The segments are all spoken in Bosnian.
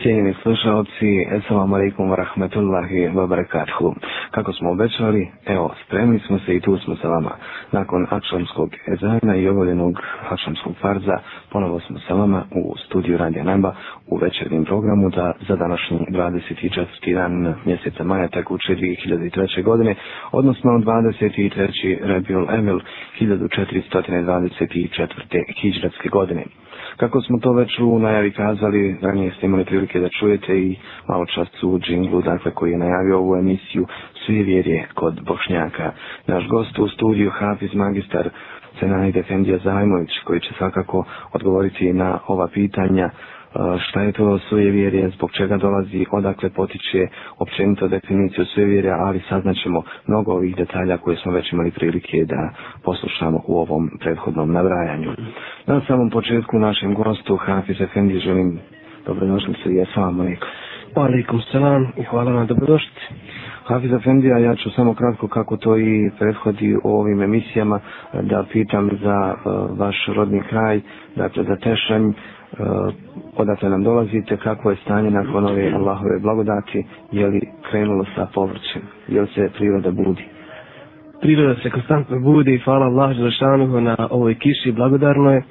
Cijenjeni slušalci, assalamu alaikum wa rahmatullahi wa barakatuhu. Kako smo obećali, evo, spremni smo se i tu smo sa vama. Nakon akšamskog ezana i obavljenog akšamskog farza, ponovo smo sa vama u studiju Radija Namba u večernjem programu da za današnji 24. dan mjeseca maja tekuće 2003. godine, odnosno 23. Rebiul Emil 1424. hijđratske godine. Kako smo to već u najavi kazali, ranije ste imali prilike da čujete i malo čas u džinglu, dakle, koji je najavio ovu emisiju Svi kod Bošnjaka. Naš gost u studiju Hafiz Magistar Cenani Defendija Zajmović, koji će svakako odgovoriti na ova pitanja e, šta je to svoje vjerje, zbog čega dolazi, odakle potiče općenito definiciju svoje ali saznaćemo mnogo ovih detalja koje smo već imali prilike da poslušamo u ovom prethodnom nabrajanju. Na samom početku našem gostu, Hafiz Efendi, želim dobrodošli se i assalamu alaikum. Alaikum salam i hvala vam dobrodošli. Hafiz Efendija, ja ću samo kratko kako to i prethodi u ovim emisijama da pitam za uh, vaš rodni kraj, dakle za Tešanj, uh, odakle nam dolazite, kako je stanje nakon ove Allahove blagodati, je li krenulo sa povrćem, je li se priroda budi? Priroda se konstantno budi i hvala Allah Želešanuhu na ovoj kiši blagodarno je.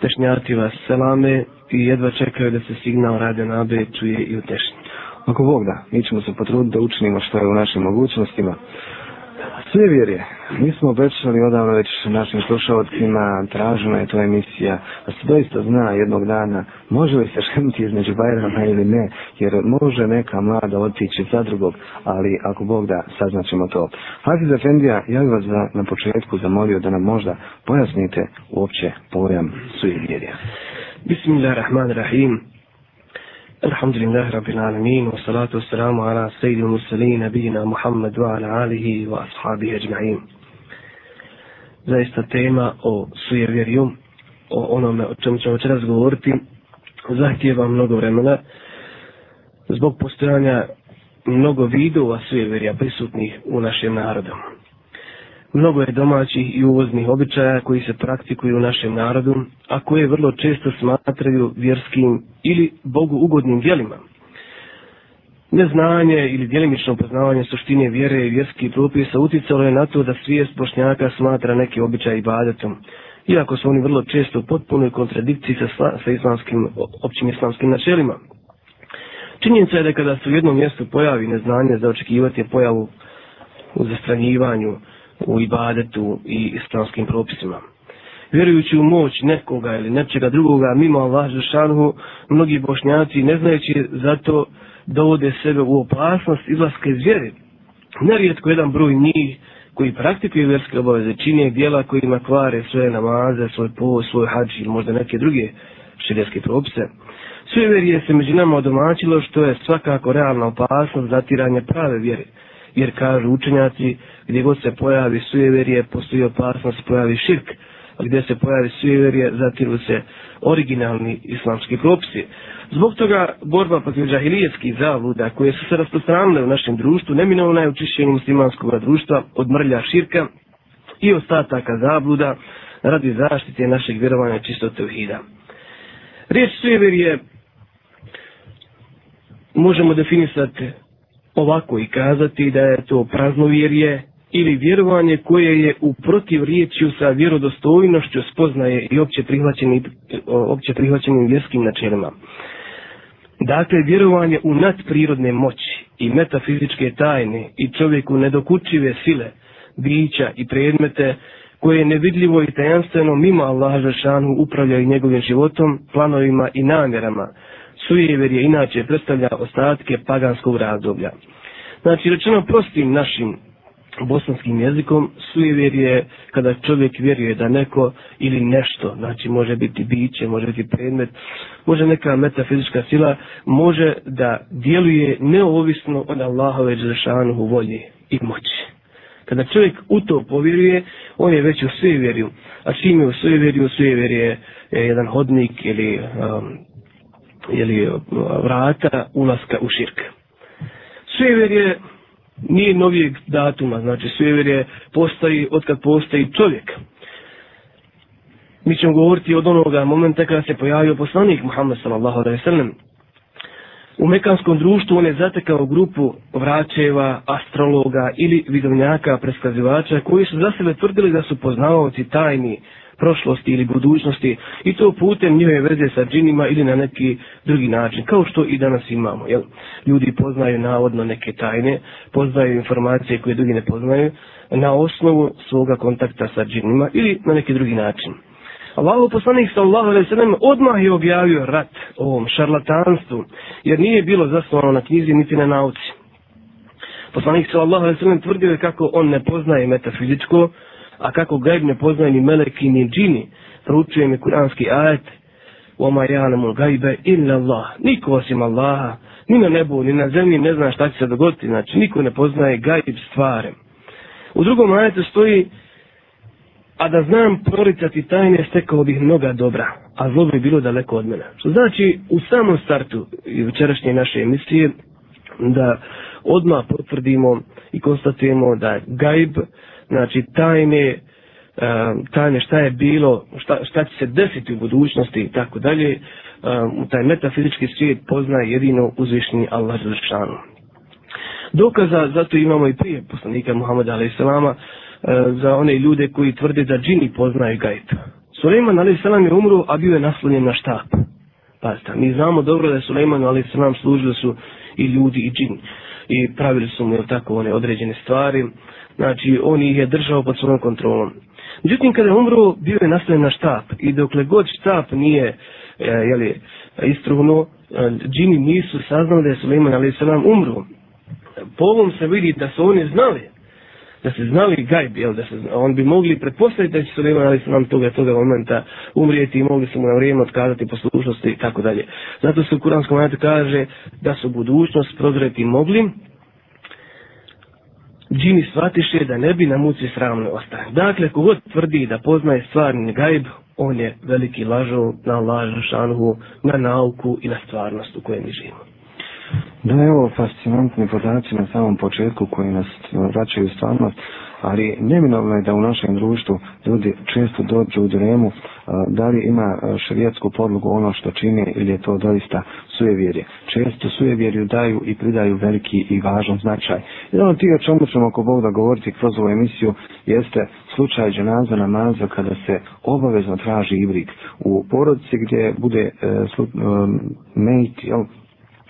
Tešnjati vas selame i jedva čekaju da se signal radio na abe čuje i u tešnji. Ako Bog da, mi ćemo se potruditi da učinimo što je u našim mogućnostima. Sve vjerje, mi smo obećali odavno već našim slušalcima, tražena je to emisija, da se doista zna jednog dana, može li se šemiti između Bajrama ili ne, jer može neka mlada otići za drugog, ali ako Bog da, saznaćemo to. Hafiz Efendija, ja bih vas za, na početku zamolio da nam možda pojasnite uopće pojam svih vjerja. Bismillahirrahmanirrahim. الحمد لله رب العالمين والصلاة والسلام على سيد المرسلين نبينا محمد وعلى آله وأصحابه أجمعين zaista tema o sujevjerju, o onome o čemu ćemo večeras govoriti, zahtjeva mnogo vremena zbog postojanja mnogo vidova sujevjerja prisutnih u našem narodu. Mnogo je domaćih i uvoznih običaja koji se praktikuju u našem narodu, a koje vrlo često smatraju vjerskim ili Bogu ugodnim dijelima. Neznanje ili djelimično poznavanje suštine vjere i vjerskih propisa uticalo je na to da svijest bošnjaka smatra neki običaj ibadetom, iako su oni vrlo često u potpunoj kontradikciji sa, sa islamskim, općim islamskim načelima. Činjenica je da kada se u jednom mjestu pojavi neznanje za očekivati pojavu u zastranjivanju, u ibadetu i islamskim propisima. Vjerujući u moć nekoga ili nečega drugoga mimo Allah Žešanhu, mnogi bošnjaci ne znajući zato dovode sebe u opasnost izlaske iz vjere. Nerijetko jedan broj njih koji praktikuju vjerske obaveze čine dijela kojima kvare svoje namaze, svoj po, svoj hađ ili možda neke druge širijeske propise. Sve vjerije se među nama odomačilo što je svakako realna opasnost zatiranja prave vjere jer kažu učenjaci, gdje god se pojavi sujeverje postoji opasnost pojavi širk, a gdje se pojavi sujeverje zatiru se originalni islamski propisi. Zbog toga borba protiv džahilijetskih zavluda koje su se rasprostranile u našem društvu neminovna je učišćenje muslimanskog društva od mrlja širka i ostataka zabluda radi zaštite našeg vjerovanja čistote uhida. Riječ sujeverije možemo definisati ovako i kazati da je to praznovjerje ili vjerovanje koje je u protiv riječju sa vjerodostojnošću spoznaje i opće prihvaćenim, opće prihvaćenim vjerskim načelima. Dakle, vjerovanje u nadprirodne moći i metafizičke tajne i čovjeku nedokučive sile, bića i predmete koje nevidljivo i tajanstveno mimo Allaha Žešanu upravljaju njegovim životom, planovima i namjerama, sujever je inače predstavlja ostatke paganskog razdoblja. Znači, rečeno prostim našim bosanskim jezikom, sujever je kada čovjek vjeruje da neko ili nešto, znači može biti biće, može biti predmet, može neka metafizička sila, može da djeluje neovisno od Allahove Đelešanu volje i moći. Kada čovjek u to povjeruje, on je već u sujeverju. A čim je u sujeverju, sujever je jedan hodnik ili um, ili vrata ulaska u širk. Svever je nije novijeg datuma, znači svever je postoji od kad postoji čovjek. Mi ćemo govoriti od onoga momenta kada se pojavio poslanik Muhammed sallallahu alaihi sallam. U mekanskom društvu on je zatekao grupu vraćeva, astrologa ili vidovnjaka, preskazivača koji su za sebe tvrdili da su poznavaoci tajni prošlosti ili budućnosti i to putem njihove veze sa džinima ili na neki drugi način, kao što i danas imamo. Jel? Ljudi poznaju navodno neke tajne, poznaju informacije koje drugi ne poznaju na osnovu svoga kontakta sa džinima ili na neki drugi način. Allahu poslanik sallallahu alejhi ve sellem odmah je objavio rat ovom šarlatanstvu jer nije bilo zasnovano na knjizi niti na nauci. Poslanik sallallahu alejhi ve sellem tvrdio je kako on ne poznaje metafizičko, a kako gajb ne poznaje ni meleki ni džini. Proučuje mi kuranski ajet وَمَا يَعْلَمُ الْغَيْبَ إِلَّا اللَّهِ Niko osim Allaha, ni na nebu, ni na zemlji ne zna šta će se dogoditi. Znači, niko ne poznaje gajb stvari. U drugom ajetu stoji a da znam proricati tajne, stekao bih mnoga dobra, a zlo bi bilo daleko od mene. Što znači, u samom startu večerašnje naše emisije, da odmah potvrdimo i konstatujemo da gajb, znači tajne, um, tajne šta je bilo, šta, šta će se desiti u budućnosti i tako dalje, um, u taj metafizički svijet poznaje jedino uzvišnji Allah Zršanu. Dokaza, zato imamo i prije poslanika Muhammeda a.s. Um, za one ljude koji tvrde da džini poznaju gajb. Suleiman a.s. je umro, a bio je naslonjen na štap. Pazite, mi znamo dobro da je Suleiman a.s. služili su i ljudi i džini. I pravili su mu, tako, one određene stvari. Znači, on ih je držao pod svojom kontrolom. Međutim, kada je umro, bio je nastavljen na štap. I dokle god štap nije, e, jeli, istruhnuo, e, džini nisu saznali da je Suleiman a.s. umro. Po ovom se vidi da su oni znali da se znali gajb, jel, da se, on bi mogli pretpostaviti da će Suleiman ali nam toga toga momenta umrijeti i mogli su mu na vrijeme otkazati poslušnosti i tako dalje. Zato se u kuranskom ajatu kaže da su budućnost prozreti mogli, džini shvatiše da ne bi na muci sramno ostane. Dakle, kogod tvrdi da poznaje stvarni gajb, on je veliki lažo na lažu šanhu, na nauku i na stvarnost u kojoj mi živimo. Da, evo fascinantni podaci na samom početku koji nas vraćaju stvarnost, ali neminovno je da u našem društvu ljudi često dođu u dilemu da li ima šarijetsku podlogu ono što čine ili je to doista sujevjerje. Često sujevjerju daju i pridaju veliki i važan značaj. Jedan od tih o čemu ćemo ako Bog da govoriti kroz ovu emisiju jeste slučaj dženaza namaza kada se obavezno traži ibrik u porodici gdje bude e, slu, e, mejt, jel,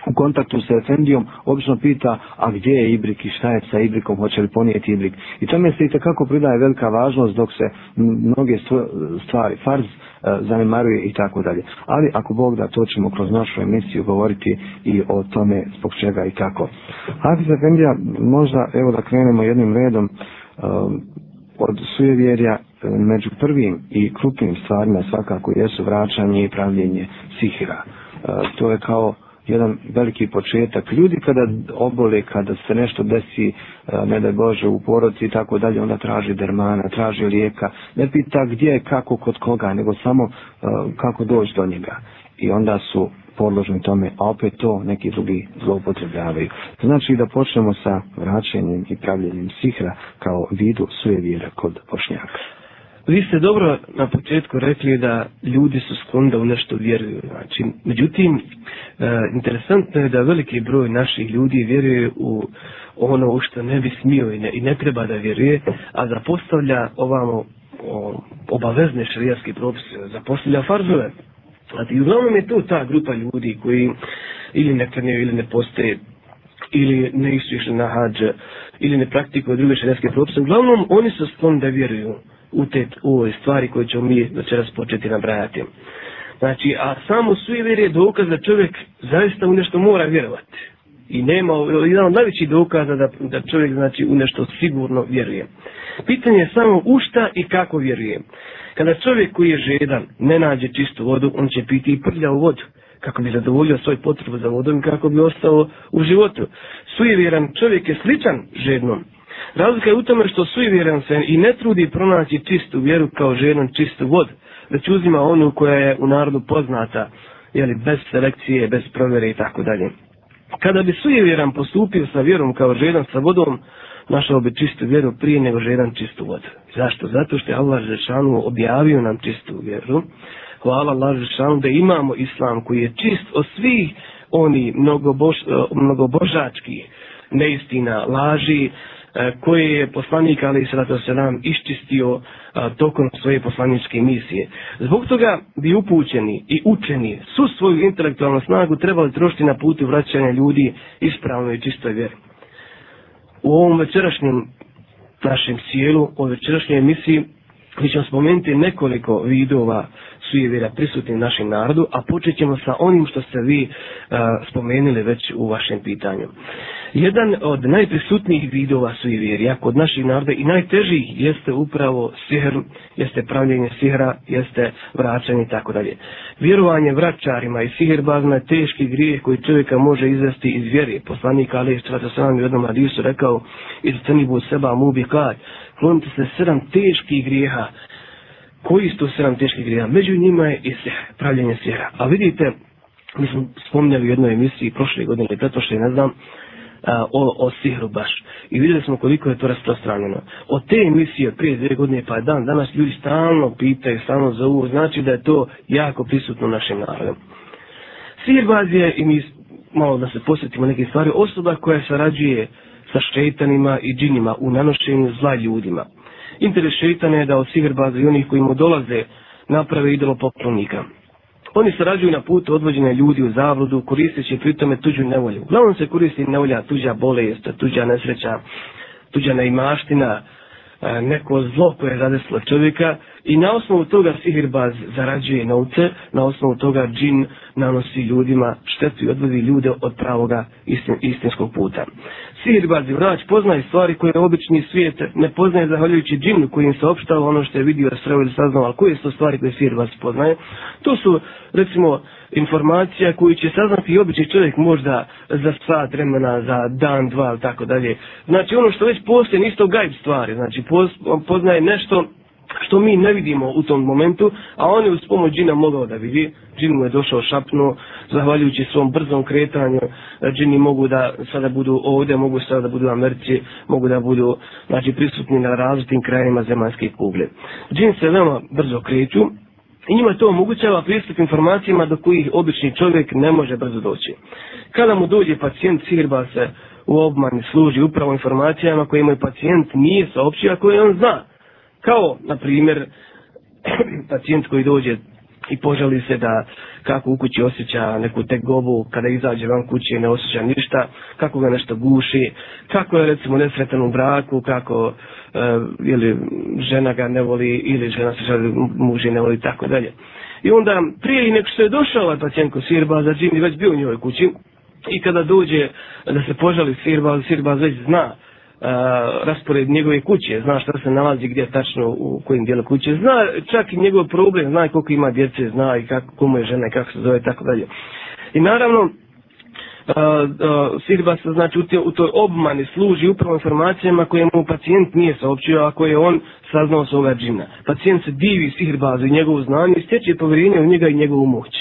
u kontaktu sa Efendijom, obično pita, a gdje je Ibrik i šta je sa Ibrikom, hoće li ponijeti Ibrik. I tome se i takako pridaje velika važnost dok se mnoge stvari, farz, e, zanemaruje i tako dalje. Ali ako Bog da, to ćemo kroz našu emisiju govoriti i o tome zbog čega i kako. Hafiz Efendija, možda evo da krenemo jednim redom um, od sujevjerja e, među prvim i krupnim stvarima svakako jesu vraćanje i pravljenje sihira. Uh, to je kao jedan veliki početak. Ljudi kada obole, kada se nešto desi, e, ne da Bože, u porodici i tako dalje, onda traži dermana, traži lijeka. Ne pita gdje je, kako, kod koga, nego samo e, kako doći do njega. I onda su podložni tome, a opet to neki drugi zloupotrebljavaju. Znači da počnemo sa vraćanjem i pravljenjem sihra kao vidu sujevira kod pošnjaka. Vi ste dobro na početku rekli da ljudi su skloni da u nešto vjeruju. Znači, međutim, e, interesantno je da veliki broj naših ljudi vjeruje u ono u što ne bi smio i ne, i ne treba da vjeruje, a zapostavlja ovamo o, obavezne šarijaske propise, zapostavlja farzove. Znači, uglavnom je to ta grupa ljudi koji ili ne klanjaju ili ne postoje ili ne išli na hađe ili ne praktikuju druge šarijaske propise. Uglavnom, oni su skloni da vjeruju u u ovoj stvari koje ćemo mi večeras početi nabrajati. Znači, a samo sujevjer je dokaz da čovjek zaista u nešto mora vjerovati. I nema, jedan od najvećih dokaza da, da čovjek znači u nešto sigurno vjeruje. Pitanje je samo u šta i kako vjeruje. Kada čovjek koji je žedan ne nađe čistu vodu, on će piti i prlja u vodu kako bi zadovoljio svoj potrebu za vodom i kako bi ostao u životu. Sujevjeran čovjek je sličan žednom. Razlika je u tome što sujevjeran se i ne trudi pronaći čistu vjeru kao ženom čistu vodu, već uzima onu koja je u narodu poznata, jeli, bez selekcije, bez provjere i tako dalje. Kada bi sujevjeran postupio sa vjerom kao žedan sa vodom, našao bi čistu vjeru prije nego žedan čistu vodu. Zašto? Zato što je Allah Žešanu objavio nam čistu vjeru. Hvala Allah Žešanu da imamo islam koji je čist od svih oni mnogobož, mnogobožački neistina, laži, E, koje je poslanik Ali Srata Selam iščistio e, tokom svoje poslaničke misije. Zbog toga bi upućeni i učeni su svoju intelektualnu snagu trebali trošiti na putu vraćanja ljudi ispravno i čistoj vjeri. U ovom večerašnjem našem sjelu, o večerašnjoj emisiji, mi ćemo spomenuti nekoliko vidova sujevira prisutni u našem narodu, a počet ćemo sa onim što ste vi uh, spomenuli već u vašem pitanju. Jedan od najprisutnijih vidova sujevjerja kod naših naroda i najtežih jeste upravo sihr, jeste pravljenje sihra, jeste vraćanje i tako dalje. Vjerovanje vraćarima i sihirbazima je teški grijeh koji čovjeka može izvesti iz vjere. Poslanik Ali Istrata sam u jednom radisu rekao iz Crnibu seba mubi kad, klonite se sedam teških grijeha koji su to sedam teških grijeha? Među njima je i sihr, pravljenje sihra. A vidite, mi smo spomnjali u jednoj emisiji prošle godine, pretošle, ne znam, o, o sihru baš. I vidjeli smo koliko je to rasprostranjeno. Od te emisije prije dvije godine pa dan danas ljudi stalno pitaju, stalno zovu, znači da je to jako prisutno našem narodu. Sihirbaz je, i mi malo da se posjetimo neke stvari, osoba koja sarađuje sa šeitanima i džinima u nanošenju zla ljudima. Interes šeitana je da od sihrbaza i onih koji mu dolaze naprave idolo poklonika. Oni sarađuju na putu odvođenja ljudi u zavludu, koristeći pritome tuđu nevolju. Uglavnom se koristi nevolja, tuđa bolest, tuđa nesreća, tuđa neimaština, e, neko zlo koje je zadeslo čovjeka i na osnovu toga sihirbaz zarađuje novce, na osnovu toga džin nanosi ljudima štetu i odvodi ljude od pravoga istin, istinskog puta. Sihirbaz i vrać poznaje stvari koje obični svijet ne poznaje zahvaljujući džinu koji im se opštao ono što je vidio, sreo ili saznao, ali koje su to stvari koje sihirbaz poznaje? To su, recimo, informacija koju će saznati i obični čovjek možda za sat vremena, za dan, dva ili tako dalje. Znači ono što već postoje nisto gajb stvari, znači poznaje nešto što mi ne vidimo u tom momentu, a on je uz pomoć džina mogao da vidi. Džin mu je došao šapno, zahvaljujući svom brzom kretanju, e, džini mogu da sada budu ovdje, mogu sada da budu u Americi, mogu da budu znači, prisutni na različitim krajima zemaljske kugle. Džin se veoma brzo kreću, I njima to omogućava pristup informacijama do kojih obični čovjek ne može brzo doći. Kada mu dođe pacijent, sirba se u obmani služi upravo informacijama koje imaju pacijent nije saopćio, a koje on zna. Kao, na primjer, pacijent koji dođe i požali se da kako u kući osjeća neku tegobu, kada izađe van kuće ne osjeća ništa, kako ga nešto guši, kako je recimo nesretan u braku, kako e, ili žena ga ne voli ili žena se žali muži ne voli tako dalje. I onda prije i nek što je došao ovaj pacijent ko sirba za džin već bio u njoj kući i kada dođe da se požali sirba, sirba već zna raspored njegove kuće, zna šta se nalazi gdje tačno u kojim dijelu kuće, zna čak i njegov problem, zna koliko ima djece, zna i kako, komu je žena i kako se zove, tako dalje. I naravno, uh, uh, sirba se znači u, te, u toj obmani služi upravo informacijama koje mu pacijent nije saopćio, a koje on saznao sa ovoga džina. Pacijent se divi sihirbazu i njegovu znanje i stječe povjerenje u njega i njegovu moć.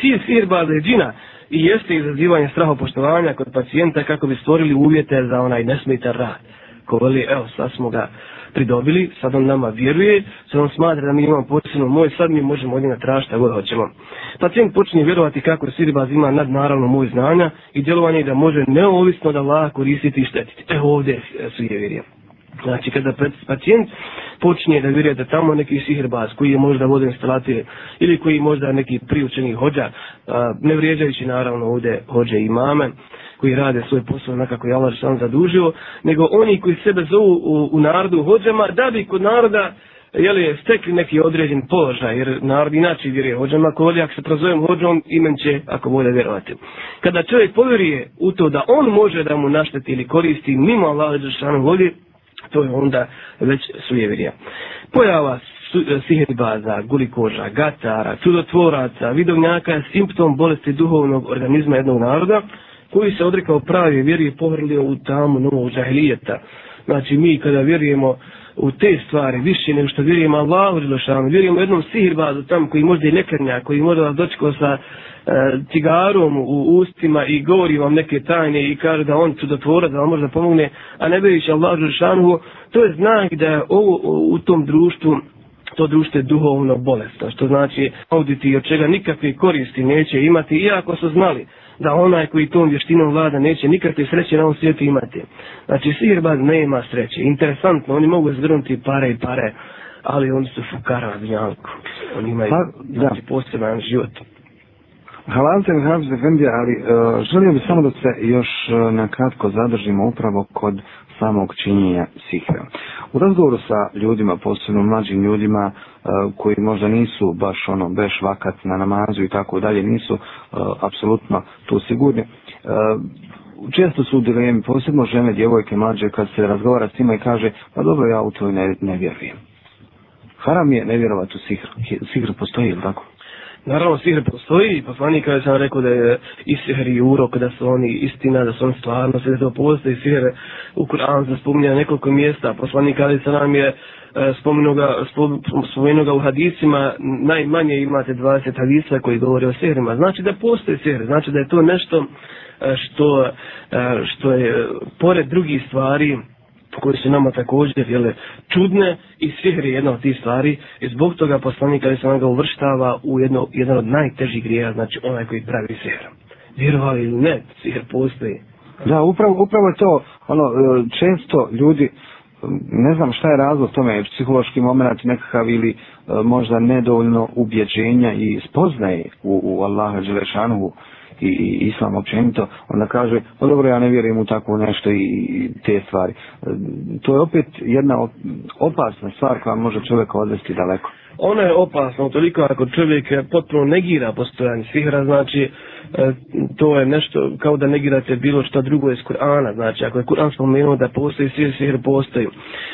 Cilj sihirbaza je džina i jeste izazivanje strahopoštovanja kod pacijenta kako bi stvorili uvjete za onaj nesmetan rad. Ko veli, evo, sad smo ga pridobili, sad on nama vjeruje, sad on smatra da mi imamo posebno moj, sad mi možemo od njega tražiti god hoćemo. Pacijent počinje vjerovati kako je Siribaz ima nadnaravno moj znanja i djelovanje da može neovisno da lako koristiti i štetiti. Evo ovdje su je vjerujem. Znači, kada pacijent počinje da vjeruje da tamo neki sihirbaz koji je možda voden instalacije ili koji možda neki priučeni hođa, ne vrijeđajući naravno ovdje hođe i mame, koji rade svoj posao nekako je Allah sam zadužio, nego oni koji sebe zovu u, u narodu hođama, da bi kod naroda jeli, stekli neki određen položaj, jer narod inače vjeruje hođama, ako volje, ako se prozovem hođom, imen će, ako volje, vjerovati. Kada čovjek povjeruje u to da on može da mu našteti ili koristi mimo Allah Đeršanu volje, to je onda već sujevirija. Pojava e, sihirbaza, gulikoža, gatara, čudotvoraca, vidovnjaka je simptom bolesti duhovnog organizma jednog naroda koji se odrekao pravi vjeri i pohrlio u tamu novog džahilijeta. Znači mi kada vjerujemo u te stvari više nego što vjerujemo Allahu Đelešanu, vjerujemo jednom sihirbazu tam koji možda i nekadnja, koji možda dočekao sa cigarom u ustima i govori vam neke tajne i kaže da on čudotvora, da vam može pomogne, a ne veriš Allah Žešanu, to je znak da je ovo u tom društvu to društvo je duhovno bolestno, što znači auditi od čega nikakve koristi neće imati, iako su znali da onaj koji tom vještinom vlada neće nikakve sreće na ovom svijetu imati. Znači, sihirbaz nema sreće. Interesantno, oni mogu zgrnuti pare i pare, ali oni su fukara na dnjanku. Oni imaju pa, znači, poseban život. Hvala te, Hrabs ali uh, želio bih samo da se još uh, na kratko zadržimo upravo kod samog činjenja sihra. U razgovoru sa ljudima, posebno mlađim ljudima uh, koji možda nisu baš ono beš vakat na namazu i tako dalje, nisu uh, apsolutno tu sigurni. Uh, često su u dilemi, posebno žene, djevojke, mlađe, kad se razgovara s njima i kaže, pa dobro, ja u to ne, ne vjerujem. Haram je ne vjerovati u sihr. Sihr postoji, ili tako? Naravno, sihr postoji poslanik kada sam rekao da je i sihr i urok, da su oni istina, da su oni stvarno, sve to postoji sihr u Kur'an se spominja nekoliko mjesta. Poslanik kada sam nam je e, spomenuo ga, spomenuo ga u hadisima, najmanje imate 20 hadisa koji govore o sihrima. Znači da postoji sihr, znači da je to nešto e, što, e, što je pored drugih stvari, koje su nama također jele, čudne i sihr je jedna od tih stvari i zbog toga poslanik ali sam ga uvrštava u jedno, jedan od najtežih grijeha, znači onaj koji pravi sihr. Vjerovali ili ne, sihr postoji. Da, upravo, upravo to, ono, e, često ljudi, ne znam šta je razlog tome, psihološki moment nekakav ili e, možda nedovoljno ubjeđenja i spoznaje u, u Allaha Đelešanu, i, i islam općenito, onda kaže, pa dobro, ja ne vjerujem u takvo nešto i, i te stvari. E, to je opet jedna opasna stvar koja može čovjeka odvesti daleko. Ona je opasna, toliko ako čovjek potpuno negira postojanje sihra, znači e, to je nešto kao da negirate bilo što drugo iz Kur'ana, znači ako je Kur'an spomenuo da postoji sihr, sihr postoji.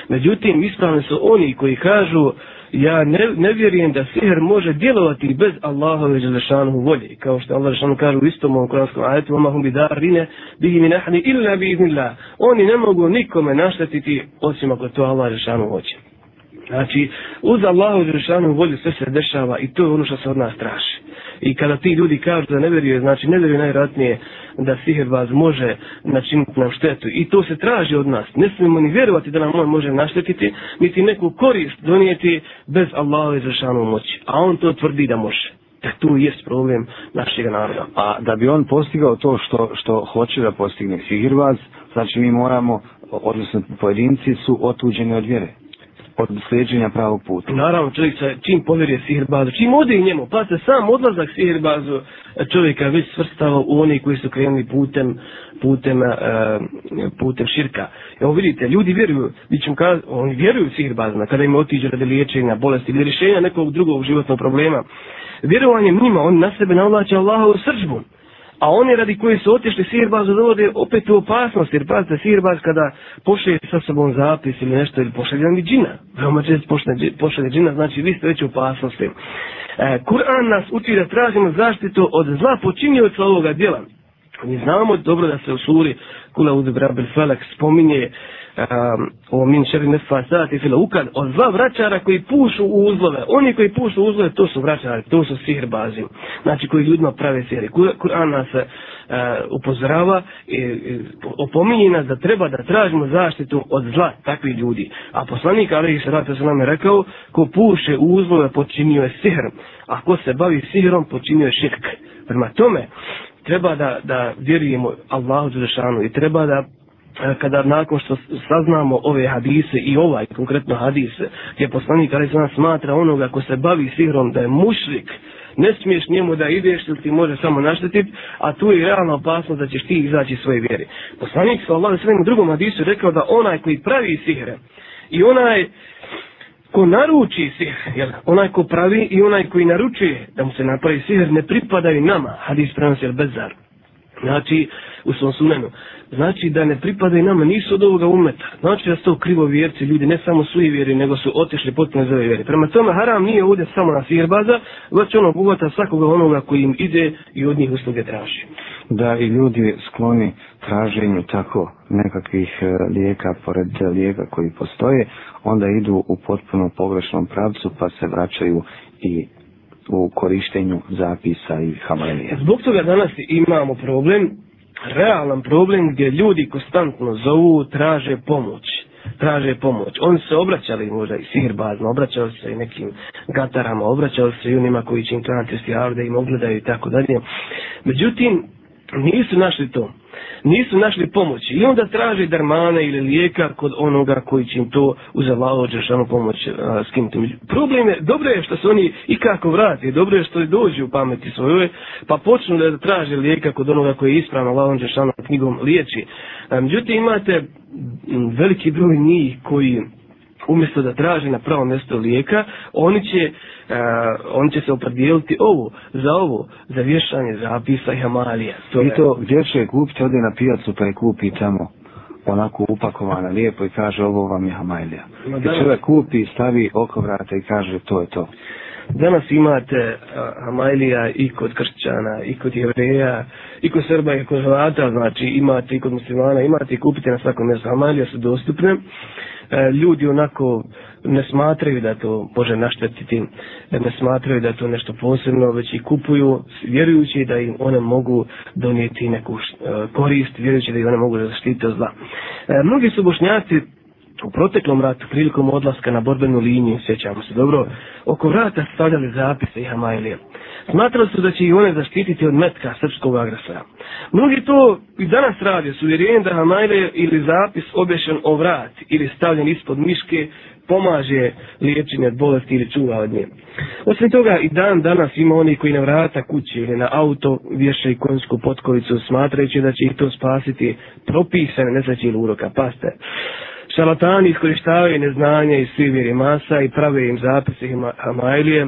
Međutim, ispravni su oni koji kažu ja ne, ne vjerujem da sihr može djelovati bez Allahove želešanu volje. Kao što Allah želešanu kaže u istom ovom koranskom ajetu, oma hum bidarine, bihi min ahni illa bi iznillah. Oni ne mogu nikome naštetiti osim ako to Allah želešanu hoće. Znači, uz Allahu želešanu volju sve se dešava i to je ono što se od nas traži. I kada ti ljudi kažu da ne vjeruje, znači ne vjeruje najratnije da sihirbaz može načiniti nam štetu. I to se traži od nas. Ne smijemo ni vjerovati da nam on može naštetiti, niti neku korist donijeti bez Allahove zašanu moći. A on to tvrdi da može. Da tu je problem našeg naroda. A da bi on postigao to što, što hoće da postigne sihirbaz, znači mi moramo, odnosno pojedinci su otuđeni od vjere od sljeđenja pravog puta. Naravno, čovjek sa, čim povjeruje sihirbazu, čim ode njemu, pa se sam odlazak sihirbazu čovjeka već svrstao u oni koji su krenuli putem, putem, uh, putem širka. Evo vidite, ljudi vjeruju, mi ćemo kaz, oni vjeruju sihirbazima kada im otiđe radi liječenja, bolesti ili rješenja nekog drugog životnog problema. Vjerovanjem njima, on na sebe navlače Allahovu srđbu. A oni radi koji su otišli sihirbazu dovode opet u opasnost, jer pazite, sirbaz kada pošle sa sobom zapis ili nešto, ili pošle jedan džina, veoma čest pošle, džina, znači vi ste već u opasnosti. E, Kur'an nas uči da tražimo zaštitu od zla počinjivca ovoga djela. Mi znamo dobro da se u suri Kula Uzibrabel Felak spominje Ehm, o min šeri nefasati fil ukad, od dva vraćara koji pušu u uzlove. Oni koji pušu u uzlove, to su vraćari, to su sihrbazi. Znači, koji ljudima prave sihri. Kur'an nas uh, upozorava i, i opominje nas da treba da tražimo zaštitu od zla takvih ljudi. A poslanik Ali Israta se nam je rekao, ko puše u uzlove, počinio je sihr. A ko se bavi sihrom, počinio je širk. Prema tome, treba da, da vjerujemo Allahu Đelešanu i treba da E, kada nakon što saznamo ove hadise i ovaj konkretno hadise, gdje poslanik ali se smatra onoga ko se bavi sihrom da je mušrik, ne smiješ njemu da ideš ili ti može samo naštetiti, a tu je realna opasnost da ćeš ti izaći svoje vjeri. Poslanik sa Allah sve u drugom hadisu rekao da onaj koji pravi sihre i onaj ko naruči sihr, jel, onaj ko pravi i onaj koji naručuje da mu se napravi sihr, ne pripadaju nama, hadis prenosi bezar. Znači, u svom sunenu znači da ne pripada i nama, nisu od ovoga umeta. Znači da su to krivo vjerci, ljudi ne samo su i vjeri, nego su otišli potpuno iz ove vjeri. Prema tome, haram nije ovdje samo na sirbaza, već ono bugata svakoga onoga koji im ide i od njih usluge traži. Da i ljudi skloni traženju tako nekakvih e, lijeka pored lijeka koji postoje, onda idu u potpuno pogrešnom pravcu pa se vraćaju i u korištenju zapisa i hamalenije. Zbog toga danas imamo problem realan problem gdje ljudi konstantno zovu, traže pomoć. Traže pomoć. Oni se obraćali možda i sihirbazno, obraćali se i nekim gatarama, obraćali se i onima koji će im klanati stijavde i im ogledaju i tako dalje. Međutim, nisu našli to nisu našli pomoći i onda traže darmana ili lijeka kod onoga koji će im to uz Allaho Đeršanu pomoć a, skinuti. Problem je, dobro je što se oni i kako vrati, dobro je što dođu u pameti svojoj, pa počnu da traže lijeka kod onoga koji je ispravno Allaho Đeršanu knjigom liječi. A, međutim, imate veliki broj njih koji umjesto da traže na pravo mjesto lijeka, oni će, uh, oni će se opredijeliti ovo, za ovo, za vješanje zapisa i hamalija. To I to gdje će kupiti, ode na pijacu pa je kupi tamo onako upakovana lijepo i kaže ovo vam je hamalija. Danas... čovjek kupi, stavi oko vrata i kaže to je to. Danas imate uh, i kod kršćana, i kod jevreja, i kod srba, i kod hrvata, znači imate i kod muslimana, imate i kupite na svakom mjestu. Hamalija su dostupne. Uh, E, ljudi onako ne smatraju da to može naštetiti, ne smatraju da to nešto posebno, već i kupuju vjerujući da im one mogu donijeti neku e, korist, vjerujući da ih one mogu zaštiti od zla. E, mnogi su bošnjaci u proteklom ratu, prilikom odlaska na borbenu liniju, sjećamo se dobro, oko vrata stavljali zapise i Hamajlije. Smatrali su da će i one zaštititi od metka srpskog agresora. Mnogi to i danas radi, su vjerujem da Hamajlije ili zapis obješen o vrat ili stavljen ispod miške pomaže liječenje od bolesti ili čuva od nje. Osim toga, i dan danas ima oni koji na vrata kuće ili na auto vješaju konjsku potkovicu smatrajući da će ih to spasiti propisane nesreće ili uroka. Paste. Šalatani iskoristavaju neznanje i svi vjeri masa i prave im zapise Hamailije.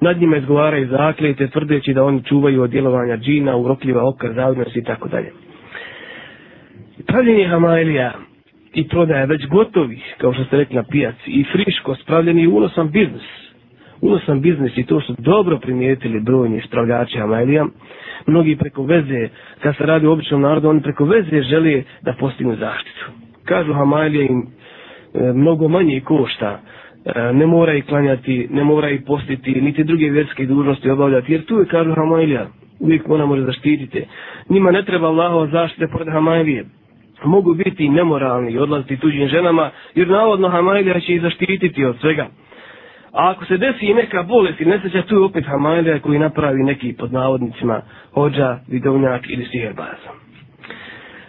Nad njima izgovaraju zakljete tvrdeći da oni čuvaju od djelovanja džina, urokljiva oka, zavodnosti i tako dalje. Pravljenje Hamailija i prodaje već gotovih, kao što ste rekli na pijaci, i friško spravljeni unosan biznis. Unosan biznis i to što dobro primijetili brojni spravljači Hamailija. Mnogi preko veze, kad se radi o običnom narodu, oni preko veze žele da postignu zaštitu kažu Hamalija im e, mnogo manje košta, e, ne mora i klanjati, ne mora i postiti, niti druge vjerske dužnosti obavljati, jer tu je, kažu Hamailija, uvijek ona može zaštititi. Njima ne treba Allahova zaštite pored Hamailije. Mogu biti nemoralni i odlaziti tuđim ženama, jer navodno Hamailija će ih zaštititi od svega. A ako se desi i neka bolest ili nesreća, tu je opet Hamailija koji napravi neki pod navodnicima hođa, vidovnjak ili siherbazom.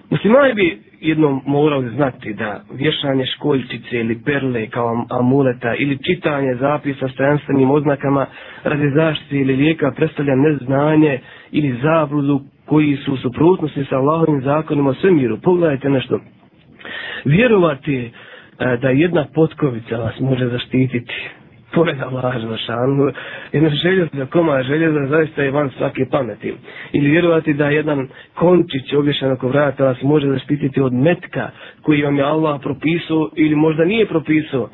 Muslimani bi jednom morao znati da vješanje školjčice ili perle kao amuleta ili čitanje zapisa s transtvenim oznakama radi zaštite ili lijeka predstavlja neznanje ili zabludu koji su u suprotnosti sa Allahovim zakonima o svemiru. Pogledajte nešto. Vjerovati e, da jedna potkovica vas može zaštititi pored Allaha Želešanu, jedna željeza, koma željeza, zaista je van svake pameti. Ili vjerovati da jedan končić obješan oko vrata vas može zaštititi od metka koji vam je Allah propisao ili možda nije propisao.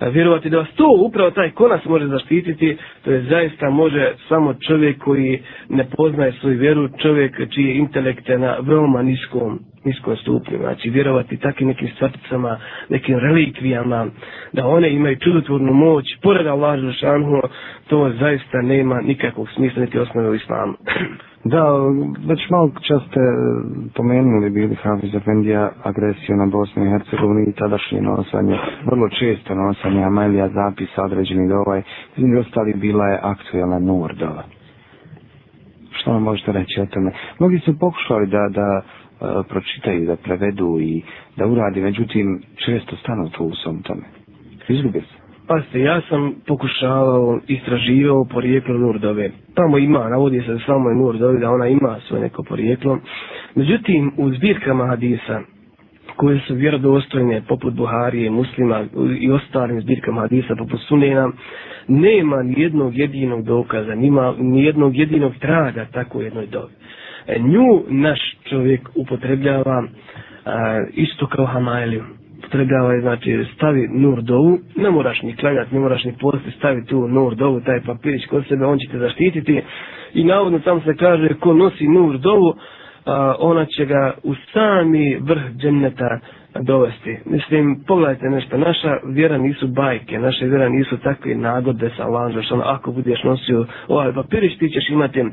Vjerovati da vas to upravo taj konas može zaštititi, to je zaista može samo čovjek koji ne poznaje svoju vjeru, čovjek čiji je na veoma niskom niskom stupnju, znači vjerovati takim nekim stvarticama, nekim relikvijama, da one imaju čudotvornu moć, pored Allah Žešanhu, to zaista nema nikakvog smisla niti osnove u islamu. Da, već malo čas ste e, pomenuli bili Hafiz Efendija agresiju na Bosnu i Hercegovini i tadašnje nosanje, vrlo često nosanje Amelija zapisa određenih dovaj, ovaj, između ostali bila je aktuelna Nurdova. Što vam možete reći o tome? Mnogi su pokušali da, da uh, pročitaju, da prevedu i da uradi, međutim često stanu tu u svom tome. Izgubi se. Pa ste, ja sam pokušavao, istraživao porijeklo Nurdove. Tamo ima, navodi se samo je Nurdove, da ona ima svoje neko porijeklo. Međutim, u zbirkama hadisa, koje su vjerodostojne poput Buharije, muslima i ostalim zbirkama hadisa poput Sunena, nema ni jednog jedinog dokaza, nima ni jednog jedinog traga tako jednoj dobi. E, nju naš čovjek upotrebljava a, isto kao Hamailiju. Upotrebljava je, znači, stavi nur dovu, ne moraš ni klanjati, ne moraš ni posti, stavi tu nur dovu, taj papirić kod sebe, on će te zaštititi. I navodno tamo se kaže, ko nosi nur dovu, a, ona će ga u sami vrh dženneta dovesti. Mislim, pogledajte nešto, naša vjera nisu bajke, naše vjera nisu takve nagodbe sa Allahom, ako budeš nosio ovaj papirić, ti ćeš imati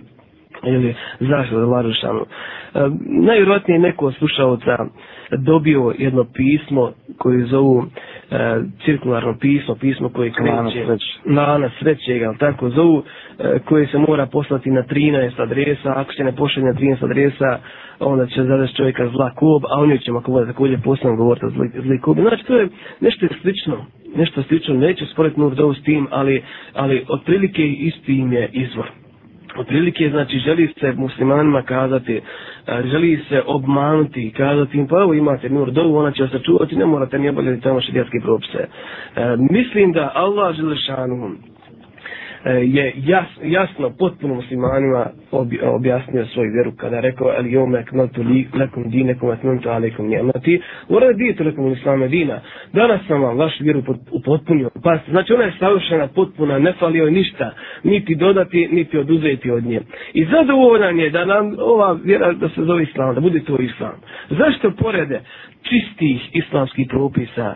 ili zašto da Larušanu. E, najvjerojatnije neko od slušalca dobio jedno pismo koje zovu e, cirkularno pismo, pismo koje kreće na na sreće, ga tako zovu, e, koje se mora poslati na 13 adresa, ako se ne pošalje na 13 adresa, onda će zadati čovjeka zla kob, a on ćemo ako bude također posebno govoriti o zli, zli kob. Znači, to je nešto slično, nešto slično, neću sporiti Nurdovu s tim, ali, ali otprilike isti im je izvor otprilike znači želi se muslimanima kazati e, želi se obmanuti i kazati im pa evo imate nur dovu ona će vas sačuvati ne morate ni obavljati tamo šedijatske propise. E, mislim da Allah želešanu E, je jas, jasno potpuno muslimanima objasnio svoju vjeru kada je rekao el jome ekmeltu li lekum dinekum etmentu alekum njemati ura dijete lekum islame dina. Danas sam vam vašu vjeru upotpunio. Pa znači ona je savršena potpuna ne falio ništa niti dodati niti oduzeti od nje. I zadovoljan je da nam ova vjera da se zove islam da bude to islam. Zašto porede? Čistih islamskih propisa, a,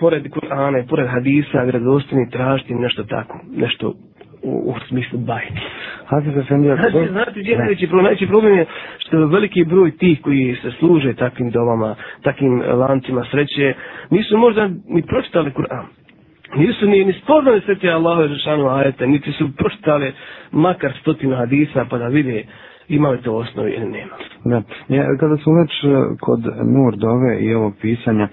pored Kur'ana i pored hadisa, vredostini tražiti nešto tako, nešto u, u smislu bajti. Hazir sam ja... Znači, znate, gdje najveći problem? Najveći problem je što veliki broj tih koji se služe takvim domama, takvim lancima sreće, nisu možda ni pročitali Kur'an. Nisu ni, ni spoznali sve te Allahove žešanu ajete, niti su pročitali makar stotinu hadisa pa da vide ima li to osnovi ili nema. Da. Ja, kada su već e, kod Nur dove i ovog pisanja, e,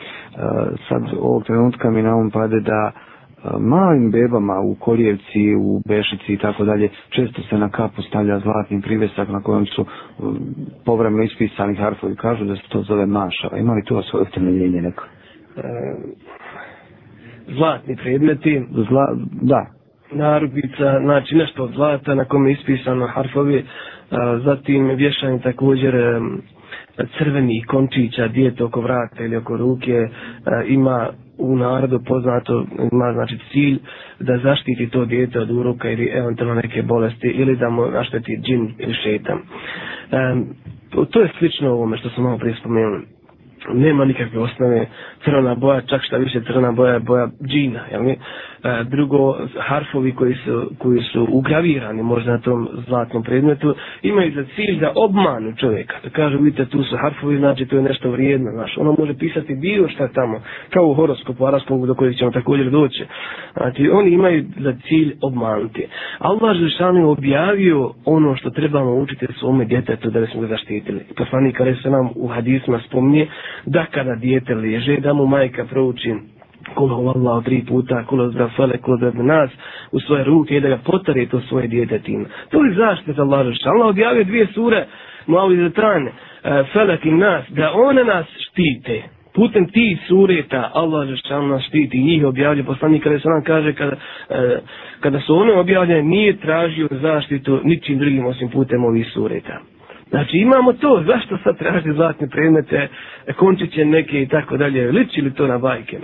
sad ovog trenutka mi na ovom pade da e, malim bebama u kolijevci, u bešici i tako dalje, često se na kapu stavlja zlatni privesak na kojem su povremeno ispisani harfovi. Kažu da se to zove mašava. Ima li to svoje temeljenje neko? Zlatni predmeti. Zla, da. Narubica, znači nešto od zlata na kome je ispisano harfovi zatim vješanje također crveni končića dijete oko vrata ili oko ruke e, ima u narodu poznato ima znači cilj da zaštiti to dijete od uroka ili eventualno neke bolesti ili da mu našteti džin ili šetan. To je slično ovome što sam malo prije spomenuli nema nikakve osnove crvena boja, čak šta više crvena boja je boja džina, jel mi? E, drugo, harfovi koji su, koji su ugravirani možda na tom zlatnom predmetu, imaju za cilj da obmanu čovjeka. Da kažu, vidite, tu su harfovi, znači to je nešto vrijedno, znaš. Ono može pisati bilo šta tamo, kao u horoskopu, araskom, do kojeg ćemo također doći. Znači, oni imaju za cilj obmanuti. Allah Žešanu je objavio ono što trebamo učiti svome djetetu da bismo ga zaštitili. Poslanik, kada se nam u hadisma spomnije da kada dijete leže, da mu majka prouči kula u Allah tri puta, kula za fele, kula za nas u svoje ruke i da ga potare to svoje djete tim. To je zaštita za Allah Žešan. Allah objavio dvije sure, malo iz etrane, e, felek i nas, da one nas štite. Putem ti sureta Allah Žešan nas štiti. Njih objavlja poslanik kada se nam kaže kada, e, kada su one objavljene nije tražio zaštitu ničim drugim osim putem ovih sureta. Znači imamo to, zašto sad traži zlatne predmete, e, končiće neke i tako dalje, liči li to na bajke?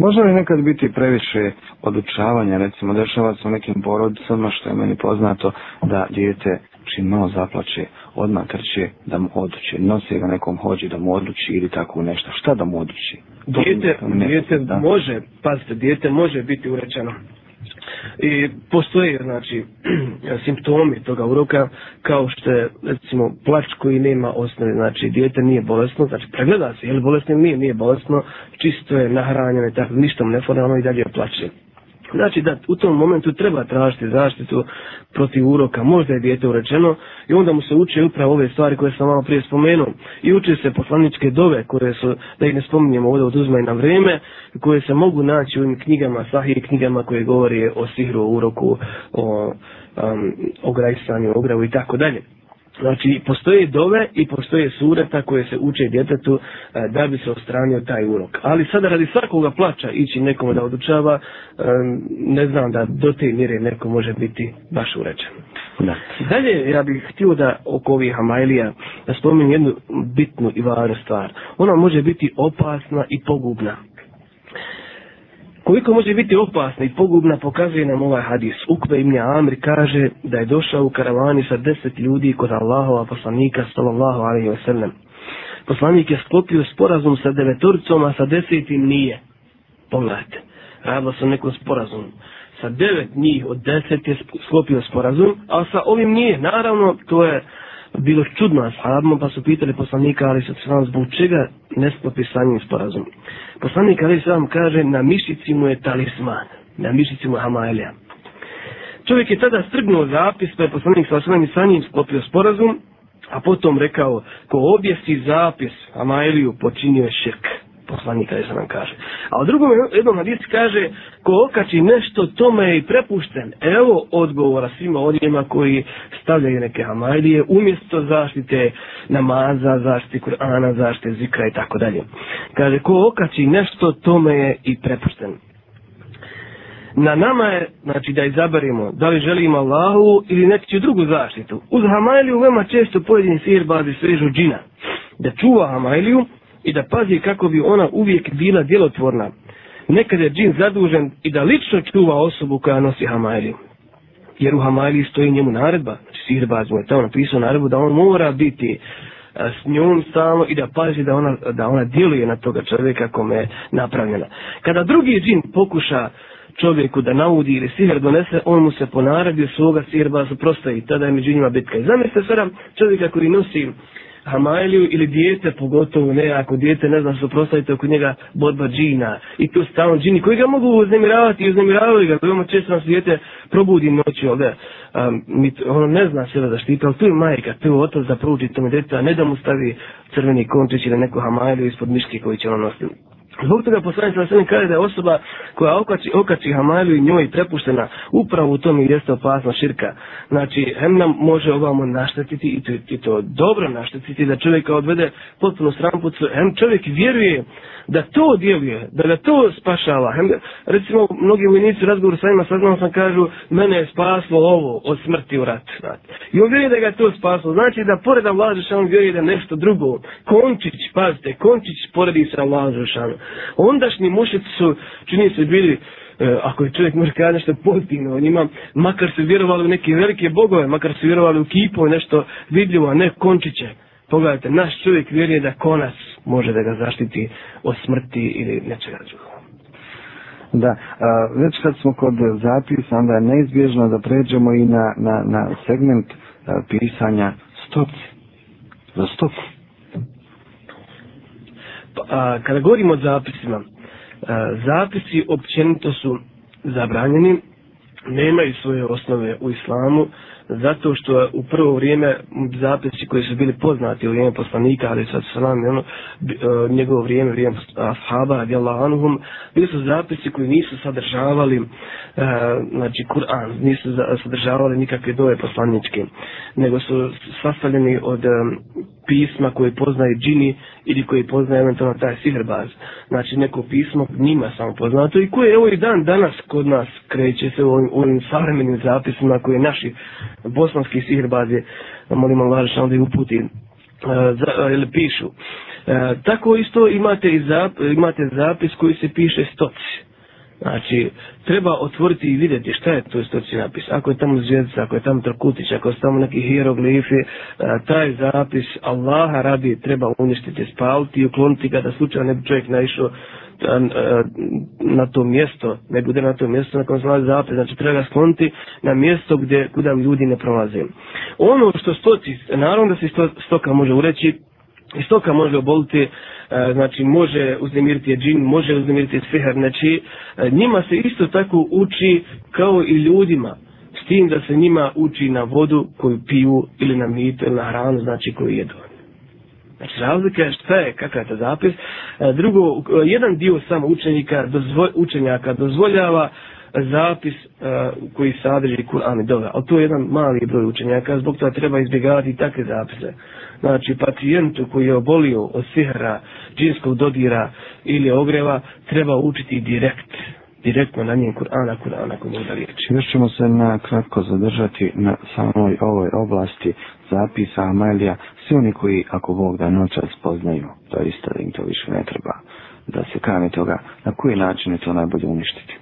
Može li nekad biti previše odučavanja, recimo dešava se u nekim porodicama, što je meni poznato, da dijete čim malo zaplače, odmah trče da mu oduči, nosi ga nekom hođi da mu odluči ili tako nešto, šta da mu odluči? Dijete, dijete može, pazite, dijete može biti urečeno I postoje, znači, simptomi toga uroka, kao što je, recimo, plač koji nema osnove, znači, dijete nije bolesno, znači, pregleda se, je li bolesno ili nije, nije bolesno, čisto je nahranjeno i tako, ništa mu neformalno i dalje plače. Znači da u tom momentu treba tražiti zaštitu protiv uroka, možda je dijete urečeno i onda mu se uče upravo ove stvari koje sam malo prije spomenuo. I uče se poslaničke dove koje su, da ih ne spominjemo ovdje oduzmaj na vreme, koje se mogu naći u ovim knjigama, sahir knjigama koje govori o sihru, o uroku, o um, ograjsanju, ogravu i tako dalje. Znači, postoje dove i postoje sureta koje se uče djetetu e, da bi se ostranio taj urok. Ali sada radi svakoga plaća ići nekome da odučava, e, ne znam da do te mire neko može biti baš urečen. Da. Dalje, ja bih htio da oko ovih Hamajlija da spominjem jednu bitnu i važnu stvar. Ona može biti opasna i pogubna. Koliko može biti opasna i pogubna pokazuje nam ovaj hadis. Ukve ibn Amir kaže da je došao u karavani sa deset ljudi kod Allahova poslanika sallallahu alaihi wa sallam. Poslanik je sklopio sporazum sa devetoricom, a sa desetim nije. Pogledajte. Radilo se o nekom sporazumu. sa devet njih od deset je sklopio sporazum, a sa ovim nije. Naravno, to je bilo čudno ashabima, pa su pitali poslanika, ali se sam zbog čega ne sklopi sa njim sporazum. Poslanik, ali se kaže, na mišici mu je talisman, na mišici mu je. Čovjek je tada strgnuo zapis, pa je poslanik sa svojim sa njim sklopio sporazum, a potom rekao, ko objesi zapis hamaeliju počinio je širk poslanika je nam kaže. A u drugom jednom hadisu kaže, ko okači nešto, tome je i prepušten. Evo odgovora svima onima koji stavljaju neke hamajdije umjesto zaštite namaza, zaštite Kur'ana, zaštite zikra i tako dalje. Kaže, ko okači nešto, tome je i prepušten. Na nama je, znači, da izaberimo da li želimo Allahu ili neću drugu zaštitu. Uz Hamajliju veoma često pojedini sirbazi svežu džina. Da čuva Hamajliju, i da pazi kako bi ona uvijek bila djelotvorna. Nekad je džin zadužen i da lično čuva osobu koja nosi hamajliju. Jer u hamajliji stoji njemu naredba, znači sirbaz mu je tamo napisao naredbu da on mora biti e, s njom stalno i da pazi da ona, da ona djeluje na toga čovjeka kome je napravljena. Kada drugi džin pokuša čovjeku da naudi ili sihr donese, on mu se po naredbi svoga sirba suprostavi. Tada je među njima bitka. I zamislite sada čovjeka koji nosi Hamailiju ili dijete, pogotovo ne, ako dijete ne zna suprostaviti oko njega borba džina i tu stalno džini koji ga mogu uznemiravati i uznemiravaju ga, veoma često nas dijete probudi noći ovdje, um, mi, ono ne zna sebe da štiti, ali tu je majka, tu je otac da prouči tome djeta, a ne da mu stavi crveni končić ili neku Hamailiju ispod miške koji će ono nositi. Zbog toga poslanik sa sve kaže da je osoba koja okači, okači hamalju i njoj prepuštena upravo u tom i jeste opasna širka. Znači, hem nam može ovamo naštetiti i to, i to dobro naštetiti da čovjeka odvede potpuno srampucu. Hem čovjek vjeruje da to djeluje, da ga to spašava. Hem, recimo, mnogi vojnici u razgovoru sa njima saznam sam kažu, mene je spaslo ovo od smrti u rat. Znači. I on vjeruje da ga to spaslo. Znači da pored Allah Žešanu vjeruje da nešto drugo. Končić, pazite, Končić poredi sa Allah Žešanu. Ondašnji mušici su, čini se, bili e, ako je čovjek može kada nešto pozitivno o njima, makar su vjerovali u neke velike bogove, makar su vjerovali u kipu, nešto vidljivo, a ne končiće. Pogledajte, naš čovjek vjeruje da konac može da ga zaštiti od smrti ili nečega drugog. Da, a, već kad smo kod zapisa, onda je neizbježno da pređemo i na, na, na segment a, pisanja stopci. Za stopci. Pa, a, kada govorimo o zapisima, a, zapisi općenito su zabranjeni, nemaju svoje osnove u islamu, zato što u prvo vrijeme zapisi koji su bili poznati u vrijeme poslanika, ali sad salam, ono, e, njegovo vrijeme, vrijeme ashaba, radijallahu anuhum, bili su zapisi koji nisu sadržavali, e, znači, Kur'an, nisu sadržavali nikakve dove poslaničke, nego su sastavljeni od e, pisma koje poznaje džini ili koji poznaje eventualno taj sihrbaz. Znači neko pismo njima samo poznato i koje evo i dan danas kod nas kreće se u ovim, ovim savremenim zapisima koje naši bosanski sihrbazi, molim Allah što onda i uputi, uh, za, e, ili pišu. E, tako isto imate, i zap, imate zapis koji se piše stoci. Znači, treba otvoriti i vidjeti šta je to stoci napis. Ako je tamo zvijezda, ako je tamo trkutić, ako je tamo neki hieroglifi, e, taj zapis Allaha radi treba uništiti, spaliti i ukloniti ga da slučajno ne bi čovjek naišao na to mjesto, ne bude na to mjesto na kojem se nalazi zapis, znači treba ga skloniti na mjesto gdje kuda ljudi ne prolaze. Ono što stoci, naravno da se stoka može ureći, i stoka može oboliti, znači može uznemiriti džin, može uznemiriti sihar, znači njima se isto tako uči kao i ljudima, s tim da se njima uči na vodu koju piju ili na mito ili na hranu, znači koju jedu. Znači razlika je šta je, kakav je to zapis. E, drugo, e, jedan dio samo učenika, dozvo, učenjaka dozvoljava zapis uh, koji sadrži Kur'an i Dove. Ali to je jedan mali broj učenjaka, zbog toga treba izbjegavati takve zapise znači pacijentu koji je obolio od sihra, džinskog dodira ili ogreva, treba učiti direkt, direktno na njen Kur'an, ako koji može da riječi. Još ćemo se na kratko zadržati na samoj ovoj oblasti zapisa Amelija. Svi oni koji, ako Bog da noćas poznaju, to je isto da im to više ne treba, da se kane toga, na koji način je to najbolje uništiti?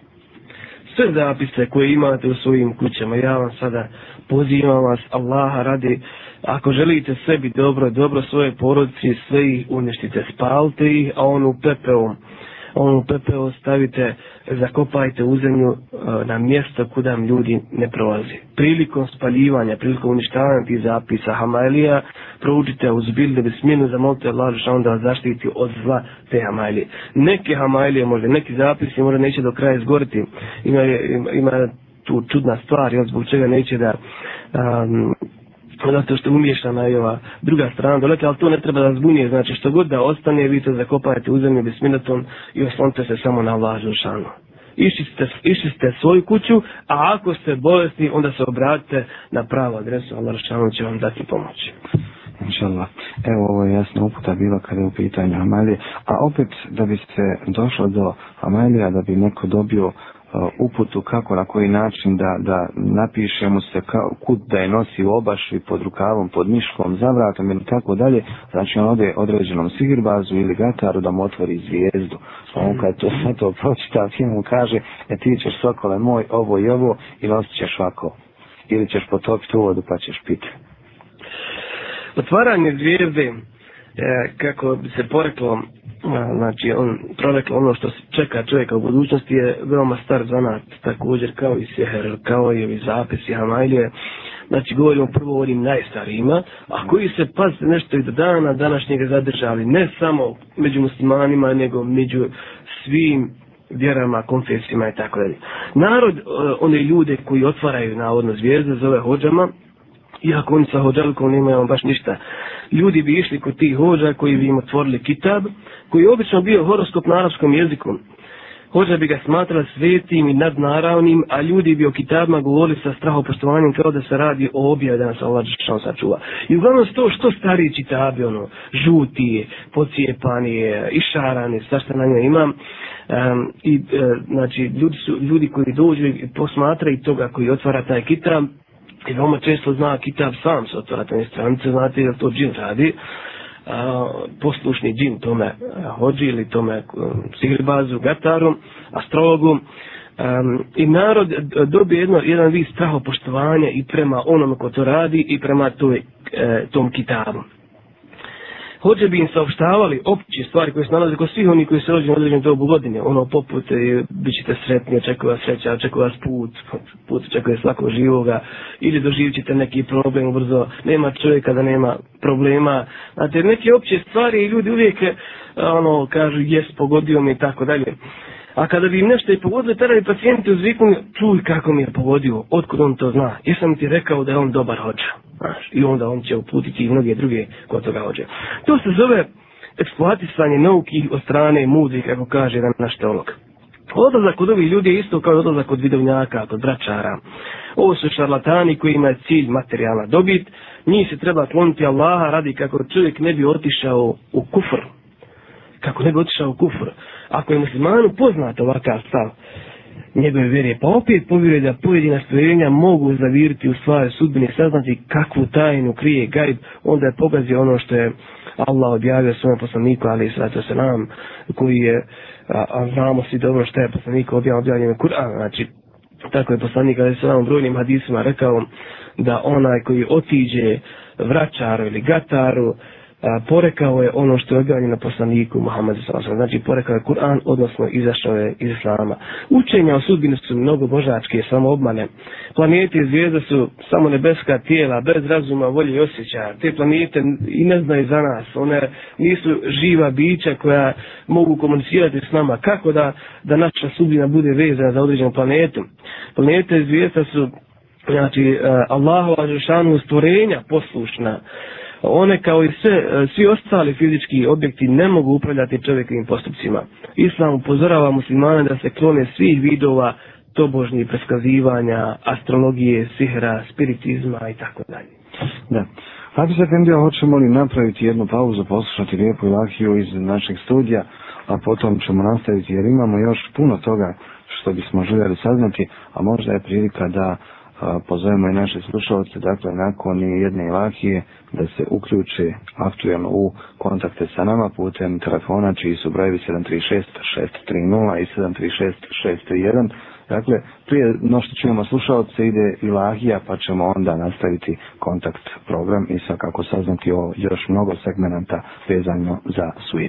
Sve zapise koje imate u svojim kućama, ja vam sada pozivam vas, Allaha radi, ako želite sebi dobro, dobro svoje porodici, sve ih uništite, spalite ih, a onu pepelom, onu pepeo stavite, zakopajte u zemlju e, na mjesto kuda ljudi ne prolazi. Prilikom spaljivanja, prilikom uništavanja tih zapisa Hamailija, proučite uz bilde bisminu, zamolite Allah da onda vas zaštiti od zla te Hamailije. Neke Hamailije možda, neki zapisi možda neće do kraja izgoriti. Ima, ima, ima tu čudna stvar, jel, zbog čega neće da um, zato što umješana je ova druga strana dolete, ali to ne treba da zbunije, znači što god da ostane, vi to zakopajete u zemlju bisminatom i oslonite se samo na Allah Želšanu. Išli ste, svoju kuću, a ako ste bolesni, onda se obratite na pravu adresu, Allah Želšanu će vam dati pomoć. Inšallah. Evo, ovo je jasna uputa bila kada je u pitanju Amalije. A opet, da bi se došlo do Amalija, da bi neko dobio Uh, uputu kako, na koji način da, da napiše mu se kao, kut da je nosi u obašvi pod rukavom, pod miškom, za vratom ili tako dalje, znači on ode određenom sigirbazu ili gataru da mu otvori zvijezdu. On kad to sve to pročita, film mu kaže, e ti ćeš sokole moj, ovo i ovo, i nosit ćeš ovako. Ili ćeš potopiti u vodu pa ćeš piti. Otvaranje zvijezde, E, kako bi se poreklo, znači on proreklo ono što čeka čovjeka u budućnosti je veoma star zanat, također kao i Seher, kao i ovi zapisi Hamajlije, znači govorimo prvo o onim najstarijima, a koji se pazite, nešto i do dana današnjega zadržali, ne samo među muslimanima, nego među svim vjerama, konfesijima i tako dalje. Narod, e, one ljude koji otvaraju navodno zvijezde, zove hođama, iako oni sa hođalikom nemaju baš ništa. Ljudi bi išli kod tih hođa koji bi im otvorili kitab, koji je obično bio horoskop na arabskom jeziku. Hođa bi ga smatrala svetim i nadnaravnim, a ljudi bi o kitabima govorili sa strahopoštovanjem kao da se radi o objavi da nas Allah Žešan sačuva. I uglavnom to što stariji kitabi, ono, žuti, pocijepani, išarani, sva što na njoj imam, Um, I, e, znači, ljudi, su, ljudi koji dođu i posmatraju toga koji otvara taj kitab, I veoma često zna kitab sam sa otvara stranice, znate da to džin radi, a, poslušni džin tome e, hođi ili tome e, sigribazu, gataru, astrologu. Um, I narod dobije jedno, jedan vid strahopoštovanja i prema onom ko to radi i prema toj, e, tom kitabu hoće bi im saopštavali opće stvari koje se nalaze kod svih oni koji se rođeni u određenom dobu godine, ono poput, e, bit ćete sretni, očekuje vas sreća, očekuje vas put, put očekuje svako živoga, ili doživit ćete neki problem brzo, nema čovjeka da nema problema, znate, neke opće stvari i ljudi uvijek, e, ono, kažu, jes, pogodio mi i tako dalje. A kada bi im nešto i pogodili, tada bi pacijenti uzviknuli, čuj kako mi je pogodio, otkud on to zna, jesam ti rekao da je on dobar hođa. Znaš, I onda on će uputiti i mnoge druge kod toga hođe. To se zove eksploatisanje nauki od strane mudri, kako kaže jedan naš teolog. Odlazak kod ovih ljudi je isto kao odlazak kod vidovnjaka, kod bračara. Ovo su šarlatani koji imaju cilj materijalna dobit. Njih se treba kloniti Allaha radi kako čovjek ne bi otišao u kufr. Kako ne bi otišao u kufr. Ako je muslimanu poznat ovakav stav, njegove vjere, pa opet povjeruje da pojedina stvorenja mogu zaviriti u svoje sudbine, saznati kakvu tajnu krije gajb, onda je pogazio ono što je Allah objavio svojom poslaniku, ali i sada se nam, koji je, a, a znamo svi dobro što je poslaniku objavio objavljeno Kur'an, znači, tako je poslanik, ali se nam brojnim hadisima rekao da onaj koji otiđe vraćaru ili gataru, porekao je ono što je objavljeno poslaniku Muhammedu sallallahu znači porekao je Kur'an, odnosno izašao je iz Islama. Učenja o sudbini su mnogo božačke, samo obmane. Planete i zvijezde su samo nebeska tijela, bez razuma, volje i osjećaja. Te planete i ne znaju za nas, one nisu živa bića koja mogu komunicirati s nama. Kako da, da naša sudbina bude vezana za određenu planetu? Planete i zvijezde su znači, Allahova žešanu stvorenja poslušna, one kao i sve, e, svi ostali fizički objekti ne mogu upravljati čovjekovim postupcima. Islam upozorava muslimane da se klone svih vidova tobožnjih preskazivanja, astrologije, sihra, spiritizma i tako dalje. Da. Hvala se, Fendija, hoćemo li napraviti jednu pauzu, poslušati lijepu ilahiju iz našeg studija, a potom ćemo nastaviti jer imamo još puno toga što bismo željeli saznati, a možda je prilika da pozovemo i naše slušalce, dakle, nakon jedne ilahije, da se uključe aktualno u kontakte sa nama putem telefona, čiji su brojevi 736-630 i 736-631. Dakle, prije no što čujemo slušalce, ide ilahija, pa ćemo onda nastaviti kontakt program i svakako saznati o još mnogo segmenta vezano za suje.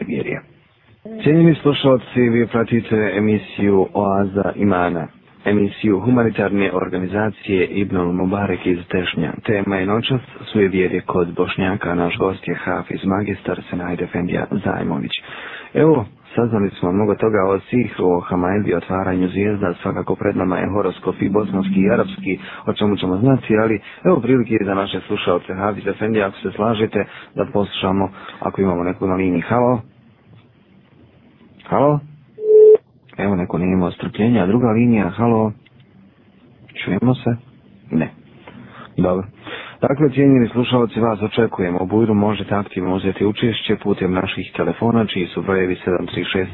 Cijenjeni slušalci, vi pratite emisiju Oaza Imana, emisiju humanitarne organizacije Ibn Mubarek iz Tešnja. Tema je noćas svoje vjere kod Bošnjaka, naš gost je Hafiz, magistar Senajde Fendija Zajmović. Evo, saznali smo mnogo toga o Sihru, o Hamajdi, otvaranju zvijezda, svakako pred nama je horoskop i bosanski i arapski, o čemu ćemo znati, ali evo prilike za naše slušalce Hafiz Efendija, ako se slažete, da poslušamo ako imamo neku na liniji. Halo? Halo? Evo, neko nije imao strpljenja. Druga linija, halo? Čujemo se? Ne. Dobro. Dakle, cijenjeni slušalci, vas očekujemo. U Bujru možete aktivno uzeti učešće putem naših telefona, čiji su brojevi 736-630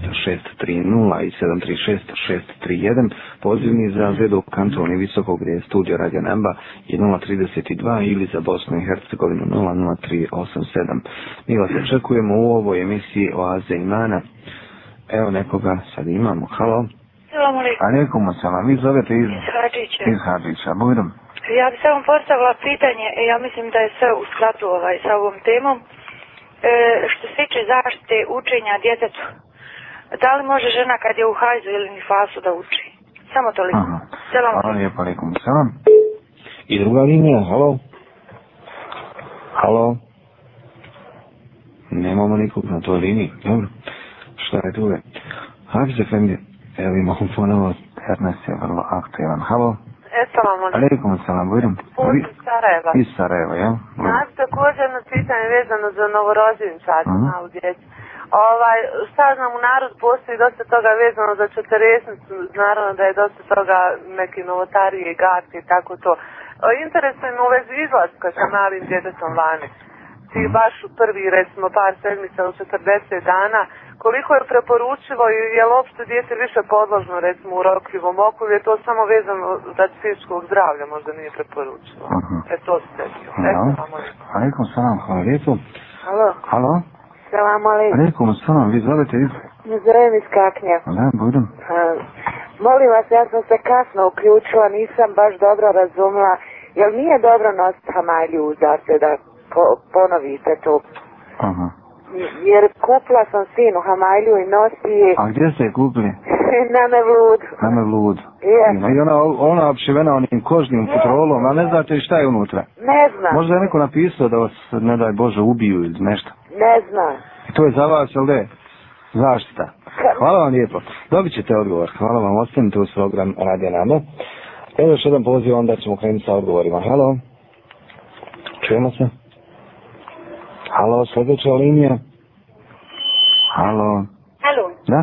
i 736-631, pozivni za Zedu kantoni Visokog gdje je studio Radio Nemba je 032 ili za Bosnu i Hercegovinu 00387. Mi vas očekujemo u ovoj emisiji Oaze Imana. Evo nekoga sad imamo. Halo. Salam alaikum. Alaikum salam. Vi zovete iz... Iz Hadžića. Iz Hadžića. Bujrom. Ja bi samo postavila pitanje, e, ja mislim da je sve u skladu ovaj, sa ovom temom. E, što se tiče zaštite učenja djetetu, da li može žena kad je u hajzu ili nifasu da uči? Samo toliko. Aha. Salam Hvala alaikum. lijepo. Alaikum salam. I druga linija. Halo. Halo. Nemamo nikog na toj liniji. Dobro. Šta je tu? Hafiz Efendi. Evo imamo ponovo. Ernest je vrlo aktivan. Halo. Assalamu alaikum. Alaikum salam. Bujrom. Put iz Sarajeva. Iz Sarajeva, ja? Znači, također jedno pitanje vezano za novorođenčad Mhm. na u djeci. Ovaj, šta znam, u narod postoji dosta toga vezano za četiresnicu, naravno da je dosta toga neke novotarije i garke i tako to. O, Interesuje me u vezi izlaska sa malim djetetom vani. Ti baš u prvi, recimo, par sedmica u 40 dana, koliko je preporučivo i je li uopšte dijete više podložno, recimo, u rokljivom oku, je to samo vezano za psihičkog zdravlja, možda nije preporučivo. Mhm. E, to ste. Assalamu alaikum. Salam. Hvala lijepo. Halo. Halo. Salam alaikum. Alaikum salam. Vi zovete iz... Zovem iz Kaknja. Da, Bujrom. A, molim vas, ja sam se kasno uključila, nisam baš dobro razumela. Jel nije dobro nositi hamalju za se da po, ponovite to? Aha. Jer kupila sam sinu hamalju i nosi je A gdje ste je kupili? na Mevludu. Na me lud. Je, I ona, ona opšivena onim kožnim futrolom, a ne znate šta je unutra. ne znam, Možda je neko napisao da vas, ne daj Bože, ubiju ili nešto. ne znam. I to je za vas, jel de? Zaštita. Hvala vam lijepo. Dobit ćete odgovor. Hvala vam, ostanite uz program Radio Namo. Evo još jedan poziv, onda ćemo krenuti sa odgovorima. Halo? Čujemo se? Halo, sljedeća linija? Halo? Alo, Da?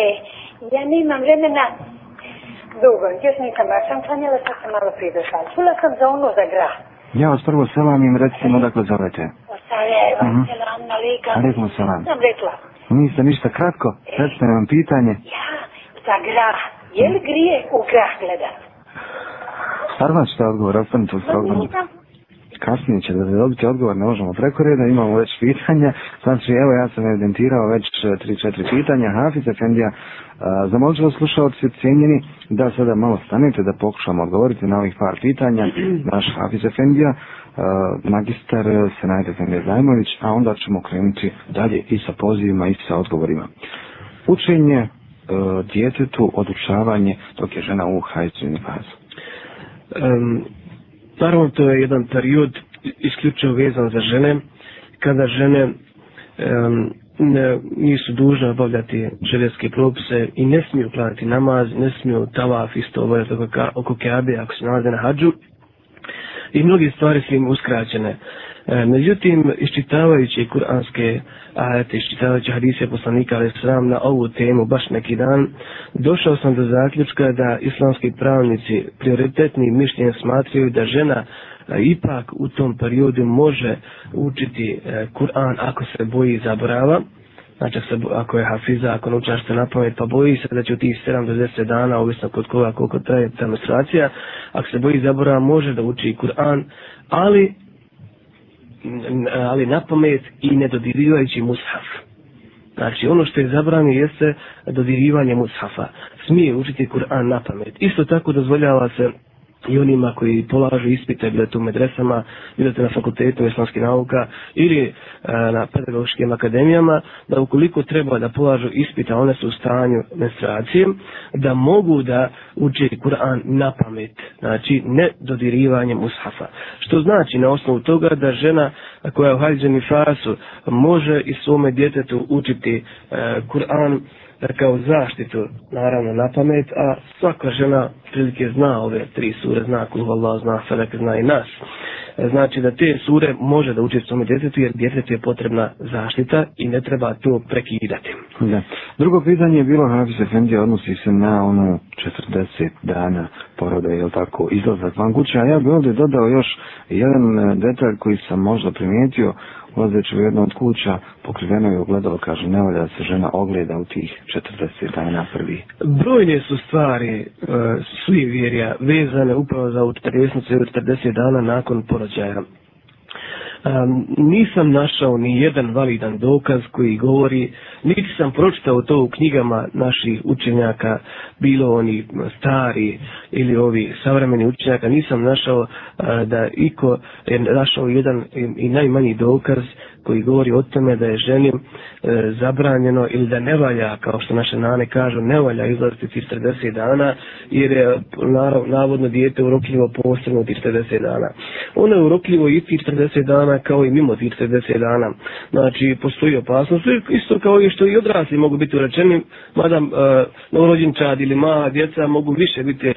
e, ja nemam vremena dugo, još nisam baš sam klanjala, sad sam malo prije došla. Čula sam za ono za grah. Ja vas prvo selam im recimo dakle zovete. O Sarajeva, Mhm. selam alika. Alaikum selam. Sam rekla, Niste ništa kratko, recite vam pitanje. ja, za grah, je li grije u grah gledat? Stvarno ćete odgovor, ostanite Ma program. nisam. Kasnije ćete da dobiti odgovor, ne možemo preko reda, imamo već pitanja. Znači, evo ja sam evidentirao već 3-4 pitanja. Hafiz Efendija, a, zamolit ću vas slušalci cijenjeni da sada malo stanete da pokušamo odgovoriti na ovih par pitanja. Naš Hafiz Efendija, a, magistar Senajt Efendija Zajmović, a onda ćemo krenuti dalje i sa pozivima i sa odgovorima. Učenje e, djetetu, odučavanje dok je žena u hajcu fazu. Um, naravno, to je jedan period isključivo vezan za žene, kada žene um, ne, nisu dužne obavljati šerijske propise i ne smiju klanjati namaz, ne smiju tavaf isto obavljati oko, ka- oko Keabe ako se nalaze na hađu i mnogi stvari su im uskraćene. E, međutim, iščitavajući kuranske ajete, iščitavajući hadise poslanika ali sram na ovu temu baš neki dan, došao sam do zaključka da islamski pravnici prioritetni mišljenje smatraju da žena ipak u tom periodu može učiti e, Kur'an ako se boji zaborava, Znači, ako se, ako je hafiza, ako ne učaš se na pamet, pa boji se da će u tih 7 do 10 dana, ovisno kod koga koliko traje ta menstruacija, ako se boji zaborava, može da uči Kur'an, ali ali na pamet i ne dodirivajući mushaf. Znači, ono što je zabrano jeste dodirivanje mushafa. Smije učiti Kur'an na pamet. Isto tako dozvoljava se i onima koji polažu ispite, bilo to u medresama, bilo to na fakultetu islamskih nauka ili e, na pedagoškim akademijama, da ukoliko treba da polažu ispita, one su u stanju menstruacije, da mogu da uče Kur'an na pamet, znači ne dodirivanjem ushafa. Što znači na osnovu toga da žena koja je u hađeni fasu može i svome djetetu učiti e, Kur'an kao zaštitu, naravno na pamet, a svaka žena prilike zna ove tri sure, zna kuhu Allah, zna Felek, zna i nas. E, znači da te sure može da uči svome djetetu, jer djetetu je potrebna zaštita i ne treba to prekidati. Da. Drugo pitanje je bilo, Hafiz Efendi, odnosi se na ono 40 dana poroda, je tako, izlazak van kuće, a ja bih ovdje dodao još jedan e, detalj koji sam možda primijetio, ulazeći u jednu od kuća, pokriveno je ogledalo, kaže, ne da se žena ogleda u tih 40 dana prvi. Brojne su stvari e, svi vjerja vezane upravo za 40 40 dana nakon porođaja. Um, nisam našao ni jedan validan dokaz koji govori, niti sam pročitao to u knjigama naših učenjaka, bilo oni stari ili ovi savremeni učenjaka, nisam našao uh, da iko je našao jedan i, i najmanji dokaz koji govori o tome da je ženi e, zabranjeno ili da ne valja, kao što naše nane kažu, ne valja izlaziti tih 40 dana, jer je narav, navodno dijete urokljivo posebno tih 40 dana. Ono je urokljivo i tih 40 dana kao i mimo tih 40 dana. Znači, postoji opasnost, isto kao i što i odrasli mogu biti urečeni, mada e, novorođenčad ili mala djeca mogu više biti e,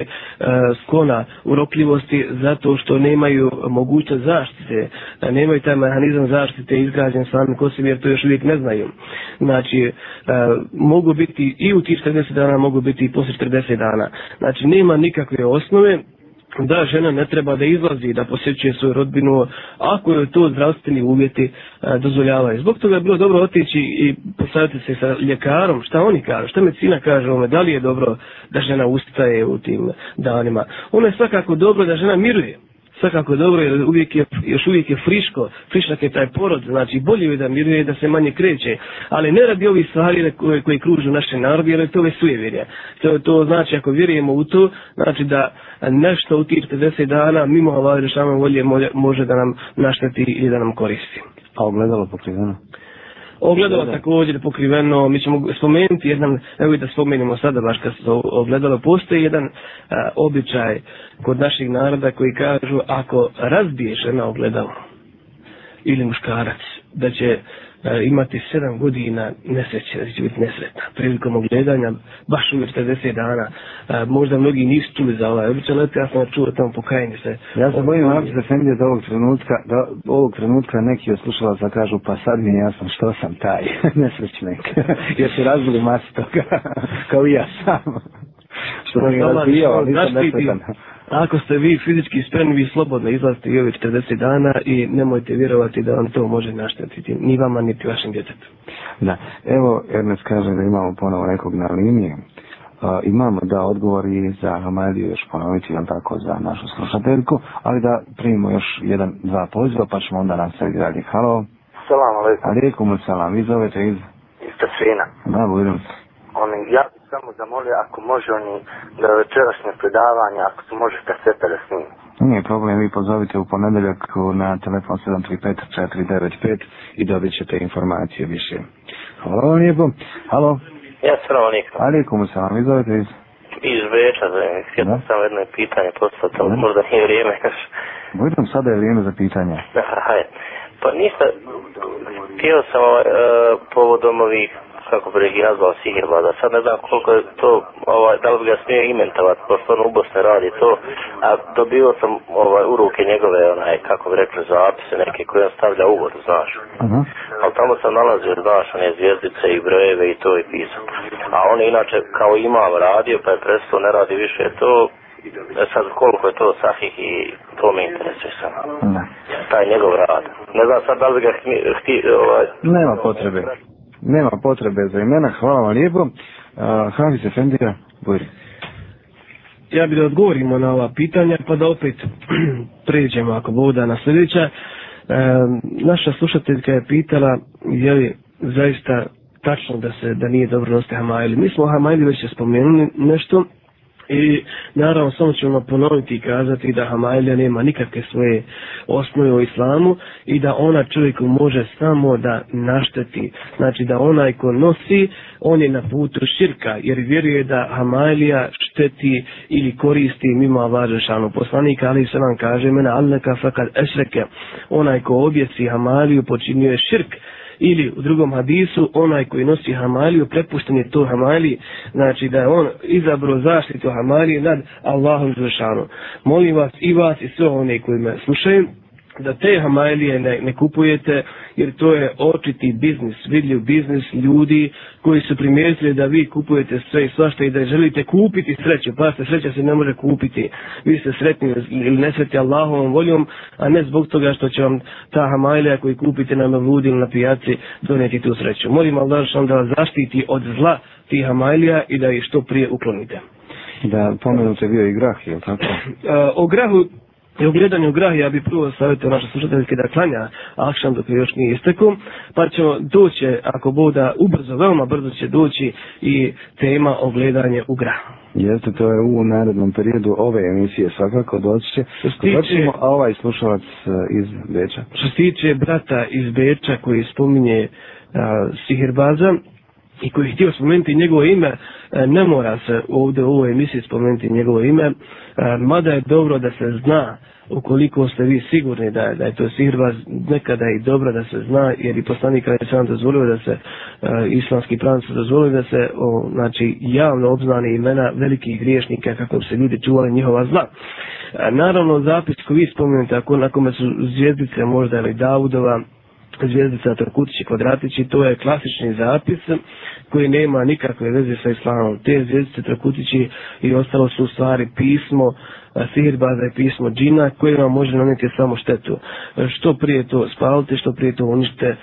sklona urokljivosti zato što nemaju mogućnost zaštite, nemaju taj mehanizam zaštite izgleda izgrađen sami ko se jer to još uvijek ne znaju. Znači, e, mogu biti i u tih 40 dana, mogu biti i posle 40 dana. Znači, nema nikakve osnove da žena ne treba da izlazi da posjećuje svoju rodbinu ako je to zdravstveni uvjeti e, dozvoljavaju. Zbog toga je bilo dobro otići i postaviti se sa ljekarom, šta oni kažu, šta medicina kaže ome, da li je dobro da žena ustaje u tim danima. Ono je svakako dobro da žena miruje svakako dobro jer uvijek je, još uvijek je friško, frišak je taj porod, znači bolje je da miruje da se manje kreće, ali ne radi ovih stvari koje, koje kružu naše narodi, jer to je sujevirje. To, to znači ako vjerujemo u to, znači da nešto u tih 50 dana mimo Allah rešavamo volje može da nam našteti ili da nam koristi. A ogledalo pokriveno? Ogledalo da, da. također pokriveno, mi ćemo spomenuti jedan, evo i da spomenemo sada baš kad se ogledalo, postoji jedan a, običaj kod naših naroda koji kažu ako razbiješ na ogledalo ili muškarac, da će e, imati sedam godina nesreće, da će biti nesretna. Prilikom ogledanja, baš uvijek 40 dana, e, možda mnogi nisu čuli za ovaj običaj, ali ja sam čuo tamo pokajanje se. Ja sam bojim ako se fendio do ovog trenutka, do ovog trenutka neki od slušalaca kažu, pa sad mi je jasno što sam taj nesrećnik, jer su razbili masu toga, kao i ja sam. što sam ga razbijao, nisam nesretan. Ako ste vi fizički spremni, vi slobodno izlazite i ovih 40 dana i nemojte vjerovati da vam to može naštetiti, ni vama, niti vašim djetetu. Da, evo Ernest kaže da imamo ponovo nekog na liniji. Uh, imamo da odgovori za Hamadiju još ponoviti, jel tako, za našu slušateljku, ali da primimo još jedan, dva poziva, pa ćemo onda nastaviti dalje. Halo. Salam alaikum. Alaikum salam, vi zovete iz? Iz Tasvina. Da, budem. Oni, ja samo zamolio ako može oni da večerašnje predavanje, ako se može kaseta da snimi. Nije problem, vi pozovite u ponedeljak na telefon 735-495 i dobit ćete informacije više. Hvala vam lijepo. Halo. Ja, salam alaikum. Alaikum salam, vi zovete iz? Iz Beča, htio sam jedno pitanje postaviti, ali možda nije vrijeme. Budem, sada je vrijeme za pitanje. Aha, hajde. Pa nista, htio sam ovaj, uh, povodom ovih kako bi ih nazvao sihirbada. Sad ne znam koliko je to, ovaj, da li bi ga smio imentovati, pošto on ubosne radi to, a dobio sam ovaj, u ruke njegove, onaj, kako bi rekli, zapise neke koje on stavlja uvod, znaš. Uh -huh. Ali tamo sam nalazio, znaš, one zvijezdice i brojeve i to i pisao. A on inače kao imam radio, pa je prestao, ne radi više to, E sad koliko je to sahih i to me interesuje sam. Ne. Taj njegov rad. Ne znam sad da li ga htio, ovaj... Nema potrebe nema potrebe za imena, hvala vam lijepo. Uh, Hafiz Efendija, bujri. Ja bih da odgovorimo na ova pitanja, pa da opet pređemo ako boda na sljedeća. E, naša slušateljka je pitala je li zaista tačno da se da nije dobro nositi hamajli. Mi smo hamajli već spomenuli nešto I naravno samo ćemo ponoviti i kazati da Hamailija nema nikakve svoje osnove u islamu i da ona čovjeku može samo da našteti. Znači da onaj ko nosi, on je na putu širka jer vjeruje da Hamailija šteti ili koristi mimo važešanu poslanika, ali se nam kaže mena alleka fakad ešreke. Onaj ko objesi počinio počinjuje širk ili u drugom hadisu onaj koji nosi hamaliju prepušten je to hamaliji znači da je on izabro zaštitu hamalije nad Allahom zvršanu molim vas i vas i sve one koji me slušaju da te hamajlije ne, ne kupujete jer to je očiti biznis, vidljiv biznis ljudi koji su primijetili da vi kupujete sve i svašta i da želite kupiti sreću, pa se sreća se ne može kupiti, vi ste sretni ili nesretni Allahovom voljom, a ne zbog toga što će vam ta hamajlija koji kupite na mevludi ili na pijaci donijeti tu sreću. Molim Allah da vas zaštiti od zla tih hamajlija i da ih što prije uklonite. Da pomenute bio i grah, je li tako? o grahu I u gledanju grah ja bih prvo savjetio naše slušateljske da klanja akšan dok još nije isteku, pa ćemo doći, ako bude ubrzo, veoma brzo će doći i tema o gledanje u grah. Jeste, to je u narednom periodu ove emisije svakako doći će. Što. A ovaj slušalac e, iz Beča? Što se tiče brata iz Beča koji spominje uh, Sihirbaza, i koji je htio spomenuti njegovo ime, e, ne mora se ovdje u ovoj emisiji spomenuti njegovo ime, e, mada je dobro da se zna ukoliko ste vi sigurni da, da je to sihrba, nekada je i dobro da se zna, jer i poslanik kada je sam dozvolio da se, e, islamski pravnic dozvolio da se o, znači, javno obznane imena velikih griješnika kako se ljudi čuvali njihova zla. E, naravno, zapis koji vi spomenute, ako na kome su zvijezdice možda ili Davudova, zvijezdica Trokutići kvadratići, to je klasični zapis koji nema nikakve veze sa islamom. Te zvijezdice Trokutići i ostalo su u stvari pismo sihirbaza i pismo džina koje vam može naneti samo štetu. Što prije to spalite, što prije to unište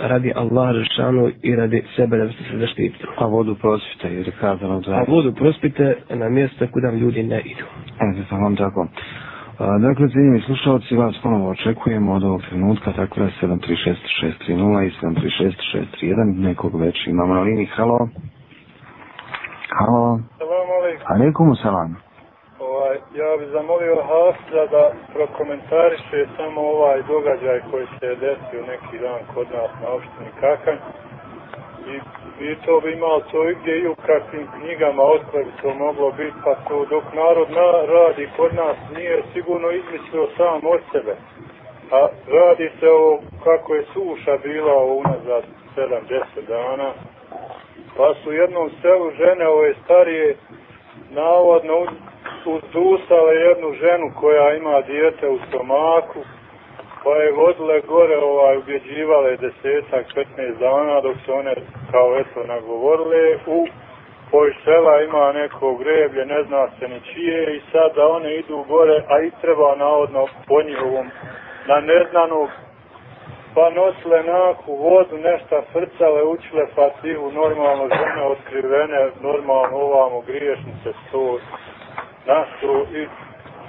radi Allah Žešanu i radi sebe da biste se zaštitili. A vodu prospite jer je kazano da... A vodu prospite na mjesto kuda ljudi ne idu. Evo sam vam tako. Dakle, cijenjeni slušalci, vas ponovo očekujemo od ovog trenutka, dakle, 736-630 i 736-631, nekog već imamo na liniji. Halo? Halo? Salam alaikum. Alaikum salam. Ovaj, ja bih zamolio Hafza da prokomentariše samo ovaj događaj koji se desio neki dan kod nas na opštini Kakanj. I I to bi imao to gdje i u kakvim knjigama otkle to moglo biti, pa to dok narod na, radi kod nas nije sigurno izmislio sam od sebe. A radi se o kako je suša bila unazad 7-10 dana. Pa su jednom selu žene ove starije navodno uzdusale jednu ženu koja ima dijete u stomaku pa je vodile gore, ovaj, ubjeđivale desetak, 15 dana, dok se one, kao eto, nagovorile, u poj sela ima neko greblje, ne zna se ni čije, i sad da one idu gore, a i treba navodno po njihovom, na neznanog, pa nosile naku vodu, nešto frcale, učile fatihu, normalno žene otkrivene, normalno ovamo griješnice, sto, našu, i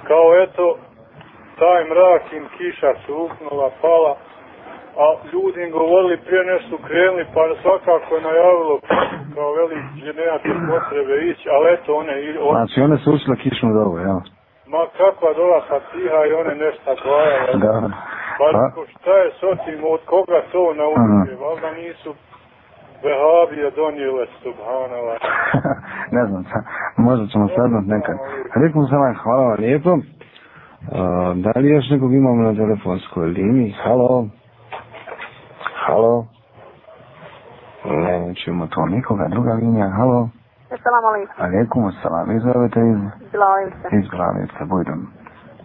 kao eto, taj mrak im kiša su uknula, pala, a ljudi im govorili prije nešto krenuli, pa svakako je najavilo kao veli nekakve potrebe ići, ali eto one... On... Znači one su učile kišnu dobu, jel? Ma kakva dola fatiha i one nešto dvajale. Da. Pa, pa? šta je s otim, od koga to naučuje, valjda nisu Vehabije donijele, subhanala. ne znam, možda ćemo sadnat nekad. Rekom sam vam, hvala vam lijepo. Da li još nekog imamo na telefonskoj liniji? Halo? Halo? Ne, nećemo to nikoga. Druga linija, halo? Assalamu alaikum. Alaikum assalam. Izvavite iz... Glavice. Iz glavice, bujdom.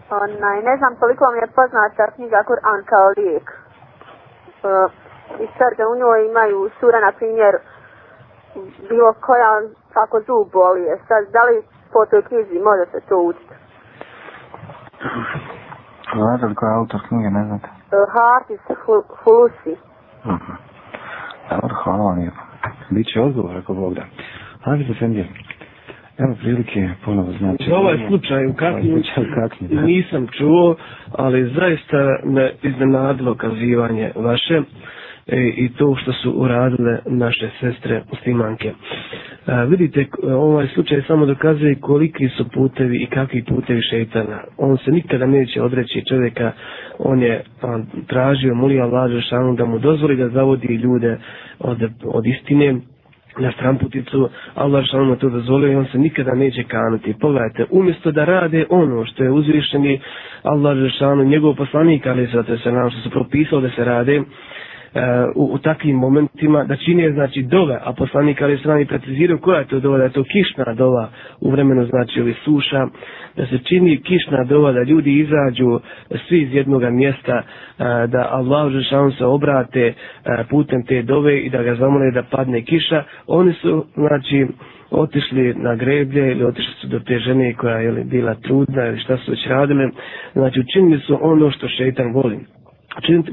Onaj, ne znam koliko mi je poznata knjiga Kur'an kao lijek. Uh, I sad u njoj imaju sura, na primjer, bilo koja kako zub boli. Sad, da li po toj knjizi može se to učiti? Znate li koja je autor knjige, ne znate? Hafiz Hulusi. Uh -huh. Dobro, hvala vam lijepo. Biće odgovor, ako Bog da. Hafiz Efendija, evo prilike ponovo znači... Za ovaj slučaj u kaknju nisam čuo, ali zaista me iznenadilo kazivanje vaše e, i to što su uradile naše sestre muslimanke. A, vidite, ovaj slučaj samo dokazuje koliki su putevi i kakvi putevi šeitana. On se nikada neće odreći čovjeka, on je a, tražio, molio Allah Žešanu da mu dozvoli da zavodi ljude od, od istine, na stramputicu, Allah što mu to dozvolio i on se nikada neće kanuti. Pogledajte, umjesto da rade ono što je uzvišeni Allah Žešanu, njegov poslanik, ali se nam što su propisao da se rade, E, u, u takvim momentima da čini znači dove, a poslanik ali strani precizirao koja je to dova, da je to kišna dova u vremenu znači ovi suša, da se čini kišna dova, da ljudi izađu svi iz jednog mjesta, e, da Allah Žešan se obrate e, putem te dove i da ga zamole da padne kiša, oni su znači otišli na greblje ili otišli su do te žene koja je bila trudna ili šta su već radile, znači učinili su ono što šeitan voli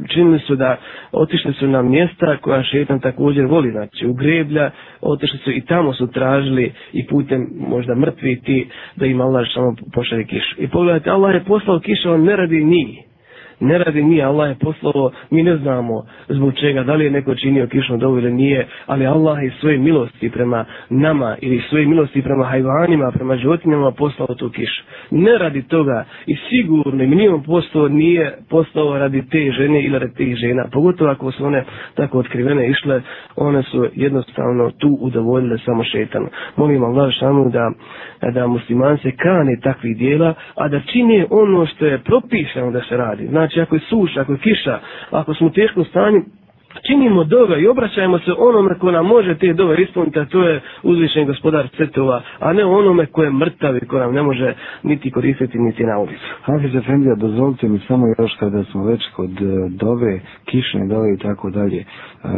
činili su da otišli su na mjesta koja šetan također voli, znači u greblja, otišli su i tamo su tražili i putem možda mrtvi ti da im Allah samo pošalje kišu. I pogledajte, Allah je poslao kišu, on ne radi njih ne radi mi, Allah je poslao, mi ne znamo zbog čega, da li je neko činio kišnu dovu ili nije, ali Allah je svoje milosti prema nama ili svoje milosti prema hajvanima, prema životinjama poslao tu kišu. Ne radi toga i sigurno i minimum posto nije poslao radi te žene ili radi tih žena, pogotovo ako su one tako otkrivene išle, one su jednostavno tu udovoljile samo šetanu. Molim Allah šanu da, da musliman se kane takvih dijela, a da čini ono što je propisano da se radi. Znači ako je suša, ako je kiša, ako smo u teškom stanju, činimo dove i obraćajmo se onome ko nam može te dove ispuniti, a to je uzvišen gospodar cetova, a ne onome ko je mrtav i ko nam ne može niti koristiti, niti na ulicu. Hafiz Efendija, dozvolite mi samo još kada smo već kod e, dove, kišne dove i tako dalje. E,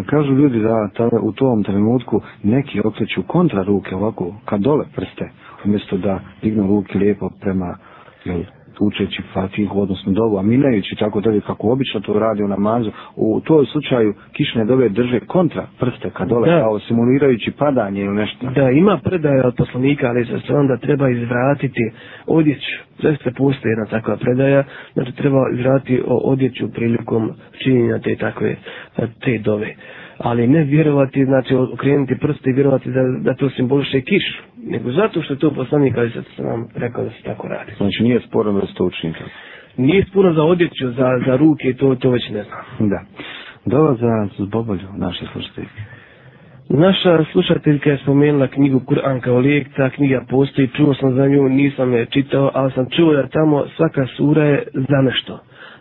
kažu ljudi da ta, u tom trenutku neki okreću kontra ruke ovako, kad dole prste, umjesto da dignu ruke lijepo prema jel, učeći fatihu, odnosno dovu, a minajući tako dalje kako obično to radi u namazu, u toj slučaju kišne dove drže kontra prste kad dole, da. kao simulirajući padanje ili nešto. Da, ima predaja od poslanika, ali sve onda treba izvratiti odjeću. Zaista postoji jedna takva predaja, znači treba izvratiti odjeću prilikom činjenja te takve te dove ali ne vjerovati, znači okrenuti prste i vjerovati da, da to simboliše kiš, nego zato što je to poslanik, ali se nam rekao da se tako radi. Znači nije sporo da se to učini Nije sporo za odjeću, za, za ruke, to, to već ne znam. Da. Dova za zbobolju naše slušateljke. Naša slušateljka je spomenula knjigu Kur'an kao lijek, ta knjiga postoji, čuo sam za nju, nisam je čitao, ali sam čuo da tamo svaka sura je za nešto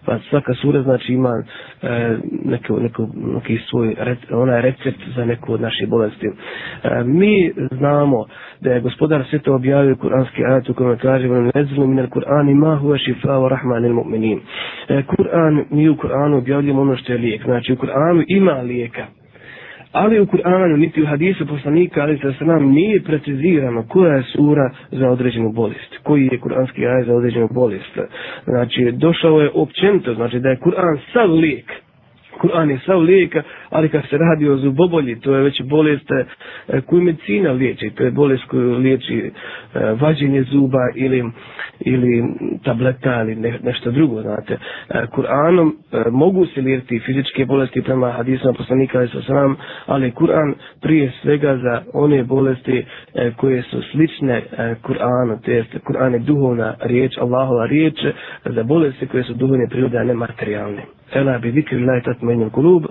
pa svaka sura znači ima e, neko, neko, neki svoj onaj recept za neku od naših bolesti. E, mi znamo da je gospodar sve to objavio kuranski ajat u kojem kaže nezlu minel Kur'an ma huwa šifa wa rahman lil mu'minin. E, Kur'an, mi u Kur'anu objavljamo ono što je lijek. Znači u Kur'anu ima lijeka. Ali u Kur'anu, niti u hadisu poslanika, ali sa nam nije precizirano koja je sura za određenu bolest. Koji je kur'anski aj za određenu bolest. Znači, došao je općenito, znači da je Kur'an sav lijek. Kur'an je sav lijeka, ali kad se radi o zubobolji, to je već bolest e, koju medicina liječi, to je bolest koju liječi e, vađenje zuba ili, ili tableta ili ne, nešto drugo, znate. E, Kur'anom mogu se liječiti fizičke bolesti prema hadisama poslanika sa sasram, ali Kur'an prije svega za one bolesti koje su slične Kur'anu, to jest Kur'an je duhovna riječ, Allahova riječ, za bolesti koje su duhovne prirode, a ne materijalne. Ela bi zikri laj tatmenju kulub,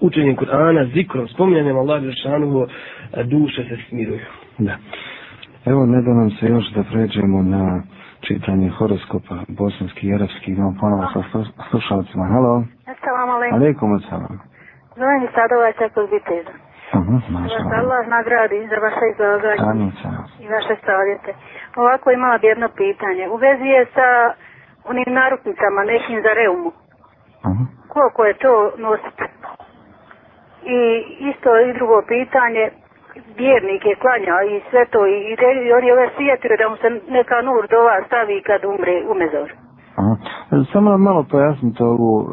učenjem Kur'ana, zikrom, spominjanjem Allah Žešanuhu, duše se smiruju. Da. Evo, ne da nam se još da pređemo na čitanje horoskopa bosanski i arabski. Imamo ponovo sa slušalcima. Halo. Assalamu alaikum. Alaikum assalam. Zovem iz Sadovaca kod Viteza. Mhm, maša Allah. Allah nagradi za vaše izlaganje. Amin, I vaše savjete. Ovako imala bi jedno pitanje. U vezi je sa onim naruknicama nekim za reumu. Koliko je to nositi? I isto i drugo pitanje, vjernik je klanja i sve to i, i on je ove sjetio da mu se neka nur dova stavi kad umre u mezor. Aha. Samo nam malo pojasnite ovu e,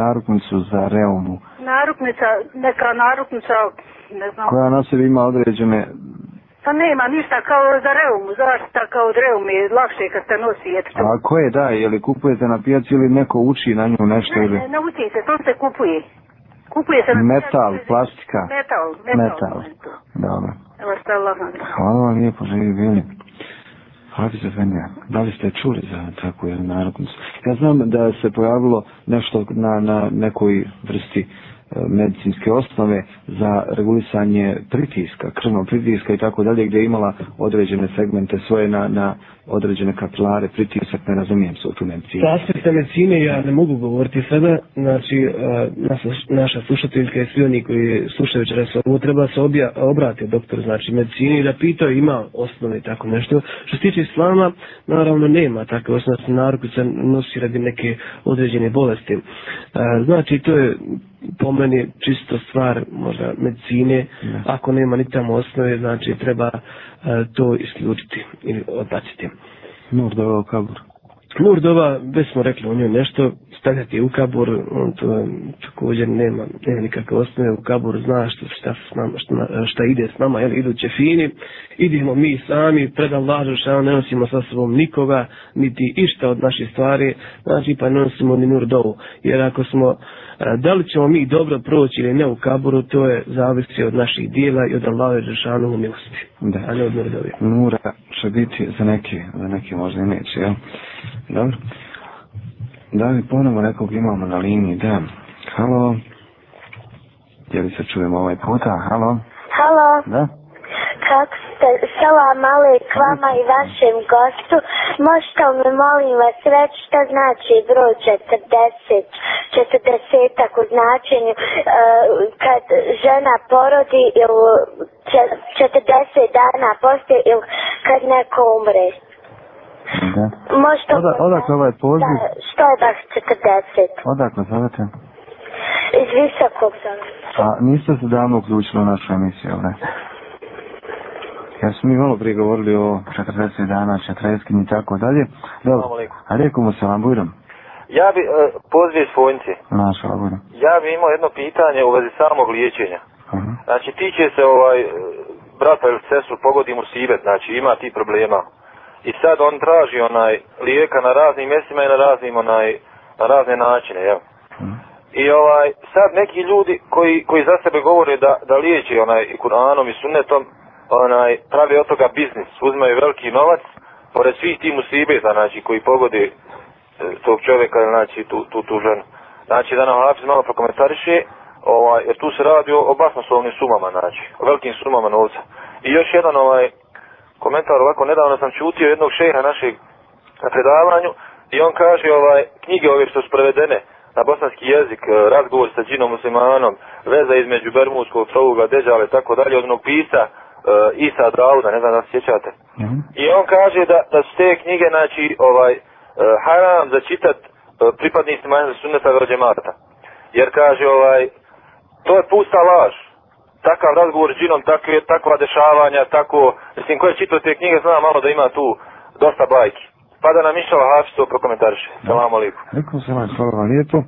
naruknicu za reumu. Naruknica, neka naruknica, ne znam. Koja na sebi ima određene... Pa nema ništa kao za reumu, zaštita kao od reumu je lakše kad se nosi. Eto. A koje da, je li kupujete na pijaci ili neko uči na nju nešto? Ne, ili... ne, ne uči se, to se kupuje. Kupuje se na Metal, plastika. Metal, metal. metal. Dobro. Evo šta Allah. Hvala vam lijepo, živi bili. Hafiz Efendija, da li ste čuli za takvu jednu narodnost? Ja znam da se pojavilo nešto na, na nekoj vrsti medicinske osnove za regulisanje pritiska, krvnog pritiska i tako dalje, gdje je imala određene segmente svoje na, na određene kapilare, pritisak, ne razumijem se u tu medicinu. Sa aspekta medicine ja ne mogu govoriti sada, znači e, naša, naša slušateljka i svi oni koji slušaju večeras ovo treba se obja, obrati doktor znači medicini i da pitao ima osnove tako nešto. Što se tiče islama, naravno nema takve osnove, naravno se nosi radi neke određene bolesti. E, znači to je po meni čisto stvar možda medicine, ne. ako nema ni tamo osnove, znači treba uh, to isključiti ili odbaciti. Nurdova u kabur. Nurdova, već smo rekli o njoj nešto, stavljati u kabur, on to također nema, nema nikakve osnove u kabur, zna što, šta, s nama, šta, šta ide s nama, jel, idu fini, idemo mi sami, pred Allahom, šta ne nosimo sa sobom nikoga, niti išta od naše stvari, znači pa ne nosimo ni Nurdovu, jer ako smo, da li ćemo mi dobro proći ili ne u kaburu, to je zavisi od naših dijela i od Allahove Žešanu milosti, da. a ne od Nurdovi. Nura će biti za neki, za neki možda i neće, jel? Dobro. Da li ponovo nekog imamo na liniji? Da. Halo. Je li se čujemo ovaj puta? Halo. Halo. Da. Kako ste? Salam alejk vama i vašem gostu. Možete mi molim vas reći šta znači broj 40? 40 u značenju uh, kad žena porodi ili 40 dana poslije ili kad neko umre. Da. Možda... Oda, odakle ovaj poziv? Da, što je baš 40? Odakle zovete? Iz visokog zove. A niste se davno uključili u našu emisiju, ne? Ja smo mi malo prije govorili o 40 dana, 40 i tako dalje. Dobro, a rekom mu se vam bujrom. Ja bi, uh, poziv svojnici. Naša, bujrom. Ja bi imao jedno pitanje u vezi samog liječenja. Uh -huh. Znači, tiče se ovaj, brata ili sestru, pogodi mu sibet, znači ima ti problema. I sad on traži onaj lijeka na raznim mjestima i na raznim onaj, na razne načine, jel? Uh-huh. I ovaj, sad neki ljudi koji, koji za sebe govore da, da liječi onaj Kur'anom i sunnetom, onaj, pravi od toga biznis, uzmaju veliki novac, pored svih ti musibeta, znači, koji pogode e, tog čovjeka, znači, tu, tu, tu ženu. Znači, da nam Hafiz malo prokomentariše, ovaj, jer tu se radi o, o basnoslovnim sumama, znači, o velikim sumama novca. I još jedan, ovaj, komentar ovako, nedavno sam čutio jednog šeha našeg na predavanju, i on kaže, ovaj, knjige ove što su prevedene, na bosanski jezik, e, razgovor sa džinom muslimanom, veza između Bermudskog, Trovuga, Deđale, tako dalje, od onog pisa, uh, Isa Dauda, ne znam da se sjećate. Mm -hmm. I on kaže da, da su te knjige, znači, ovaj, uh, haram za čitat uh, pripadnicima Sunneta Verođemata. Jer kaže, ovaj, to je pusta laž. Takav razgovor s džinom, takve, takva dešavanja, tako, mislim, ko je čitao te knjige, zna malo da ima tu dosta bajki. Pa da nam išao Hafiz to prokomentariše. Salamu alaikum. Rekao sam vam, hvala vam lijepo.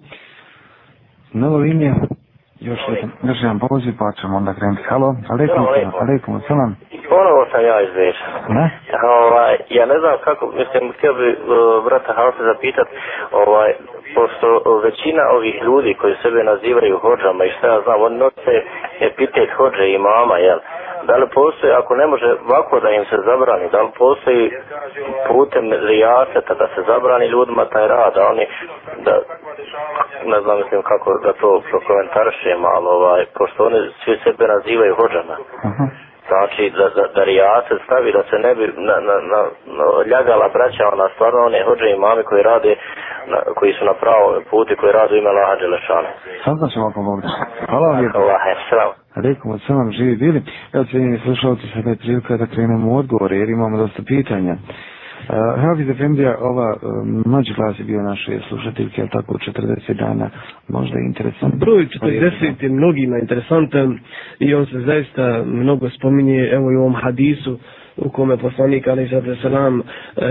Novo linija, još jedan, još jedan poziv, pa ćemo onda krenuti. Halo, alaikum alaikum salam. Ponovo sam ja izveš. Ne? Ovaj, ja ne znam kako, mislim, htio bi uh, brata Halsa zapitat, ovaj, pošto većina ovih ljudi koji sebe nazivaju hođama i šta ja znam, oni nose epitet hođe i mama, jel? Da li postoji, ako ne može ovako da im se zabrani, da li postoji putem rijaseta da se zabrani ljudima taj rad, da oni, da, ne znam mislim kako da to prokomentarišem, ali ovaj, pošto oni svi sebe nazivaju hođama. Uh -huh. Znači da, da, da rijase stavi da se ne bi na, na, na, na ljagala braća ona stvarno one hođe i mame koji rade na, koji su na pravom puti koji rade ime Laha Đelešana. Sad da ćemo pomoći. Hvala vam lijepo. Allah, salam. Rekom od sam živi bili. Evo cijenjeni slušalci sada je prilika da krenemo u odgovore jer imamo dosta pitanja. Uh, Hafiz Efendija, ova uh, mlađi glas je bio naše slušateljke, ali tako 40 dana, možda je interesant. Broj 40 je mnogima interesantan i on se zaista mnogo spominje, evo i u ovom hadisu, u kome poslanik Ali Zadre Salam